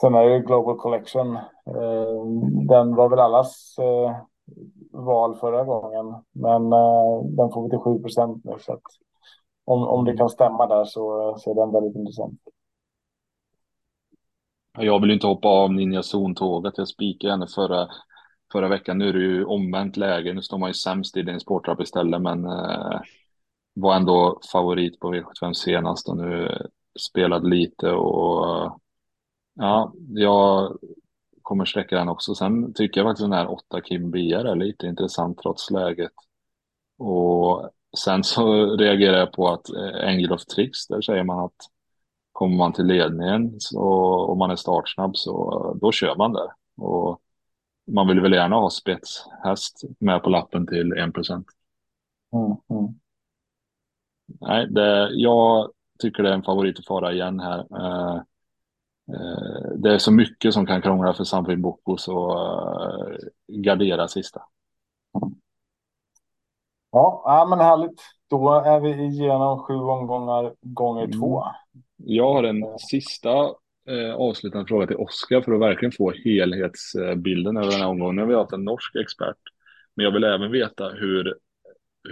sen är det Global Collection. Eh, den var väl allas eh, val förra gången, men eh, den får vi till 7 procent nu så att om, om det kan stämma där så, så är den väldigt intressant. Jag vill inte hoppa av Ninja Zon-tåget. Jag spikade henne förra förra veckan. Nu är det ju omvänt läge. Nu står man ju sämst i din sporttrapp istället, men eh, var ändå favorit på V75 senast och nu spelade lite och ja, jag kommer sträcka den också. Sen tycker jag faktiskt den här 8 Kim Biar är lite intressant trots läget. Och sen så reagerar jag på att eh, Angel of Tricks, där säger man att kommer man till ledningen och man är startsnabb så då kör man där. Och man vill väl gärna ha spetshäst med på lappen till 1 procent. Mm, mm. Nej, det, jag tycker det är en favorit att fara igen här. Eh, eh, det är så mycket som kan krångla för Sanfin Boko så eh, gardera sista. Ja, ja, men härligt. Då är vi igenom sju omgångar gånger Mm. två. Jag har en sista eh, avslutande fråga till Oskar för att verkligen få helhetsbilden över den här omgången. Nu har vi haft en norsk expert, men jag vill även veta hur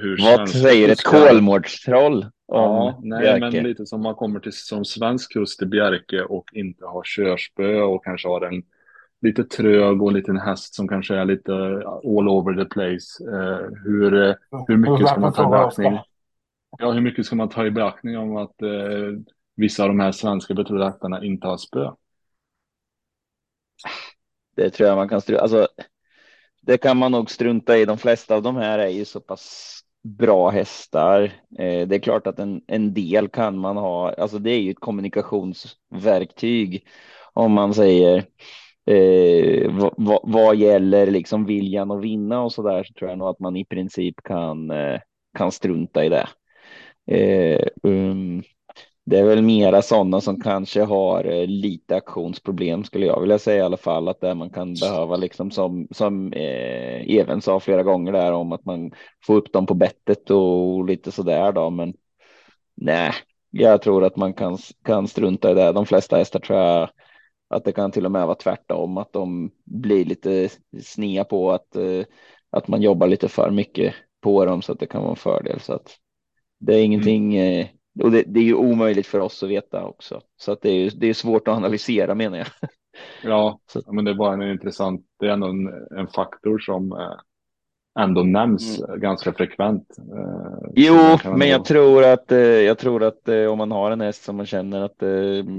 hur Vad säger ett Kolmårdstroll Ja, nej, Bjerke? men lite som man kommer till som svensk kust till Bjerke och inte har körspö och kanske har en lite trög och en liten häst som kanske är lite all over the place. Eh, hur, eh, hur mycket ska man ta i beaktning? Ja, hur mycket ska man ta i beaktning om att eh, vissa av de här svenska betrodakterna inte har spö? Det tror jag man kan strunta Alltså, det kan man nog strunta i. De flesta av de här är ju så pass bra hästar. Eh, det är klart att en, en del kan man ha. Alltså, det är ju ett kommunikationsverktyg om man säger eh, vad, vad, gäller liksom viljan att vinna och så där så tror jag nog att man i princip kan eh, kan strunta i det. Eh, um, det är väl mera sådana som kanske har eh, lite aktionsproblem skulle jag vilja säga i alla fall. Att där man kan behöva liksom som som eh, Even sa flera gånger där om att man får upp dem på bettet och lite så där då. Men nej jag tror att man kan kan strunta i det. De flesta hästar tror jag att det kan till och med vara tvärtom. Att de blir lite snea på att eh, att man jobbar lite för mycket på dem så att det kan vara en fördel. Så att det är ingenting eh, och det, det är ju omöjligt för oss att veta också. Så att det är, det är svårt att analysera menar jag. Ja, men det är bara en intressant, det är ändå en, en faktor som eh, ändå nämns eh, ganska frekvent. Eh, Jo, men ändå- jag tror att eh, jag tror att eh, om man har en häst som man känner att eh,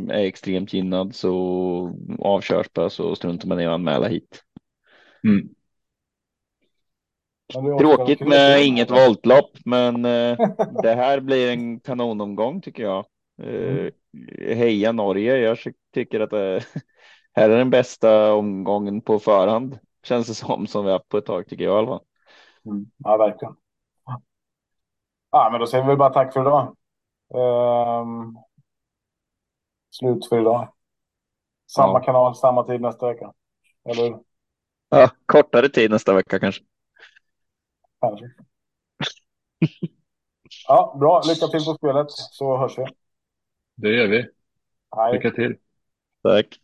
är extremt gynnad så avkörs på så struntar man i att anmäla hit. Mm. Men det är också Tråkigt med inget voltlopp, men eh, det här blir en kanonomgång tycker jag. Mm. Eh, heja Norge. Jag tycker att det här är den bästa omgången på förhand. Känns det som som vi haft på ett tag tycker jag i alla fall. Mm. Ja, verkligen. Ja, men då säger vi bara tack för idag. Ehm, slut för idag. Samma Ja. kanal, samma tid nästa vecka. Eller? Ja, kortare tid nästa vecka kanske. Kanske. Ja, bra. Lycka till på spelet så hörs vi. Det gör vi. Hej. Lycka till. Tack.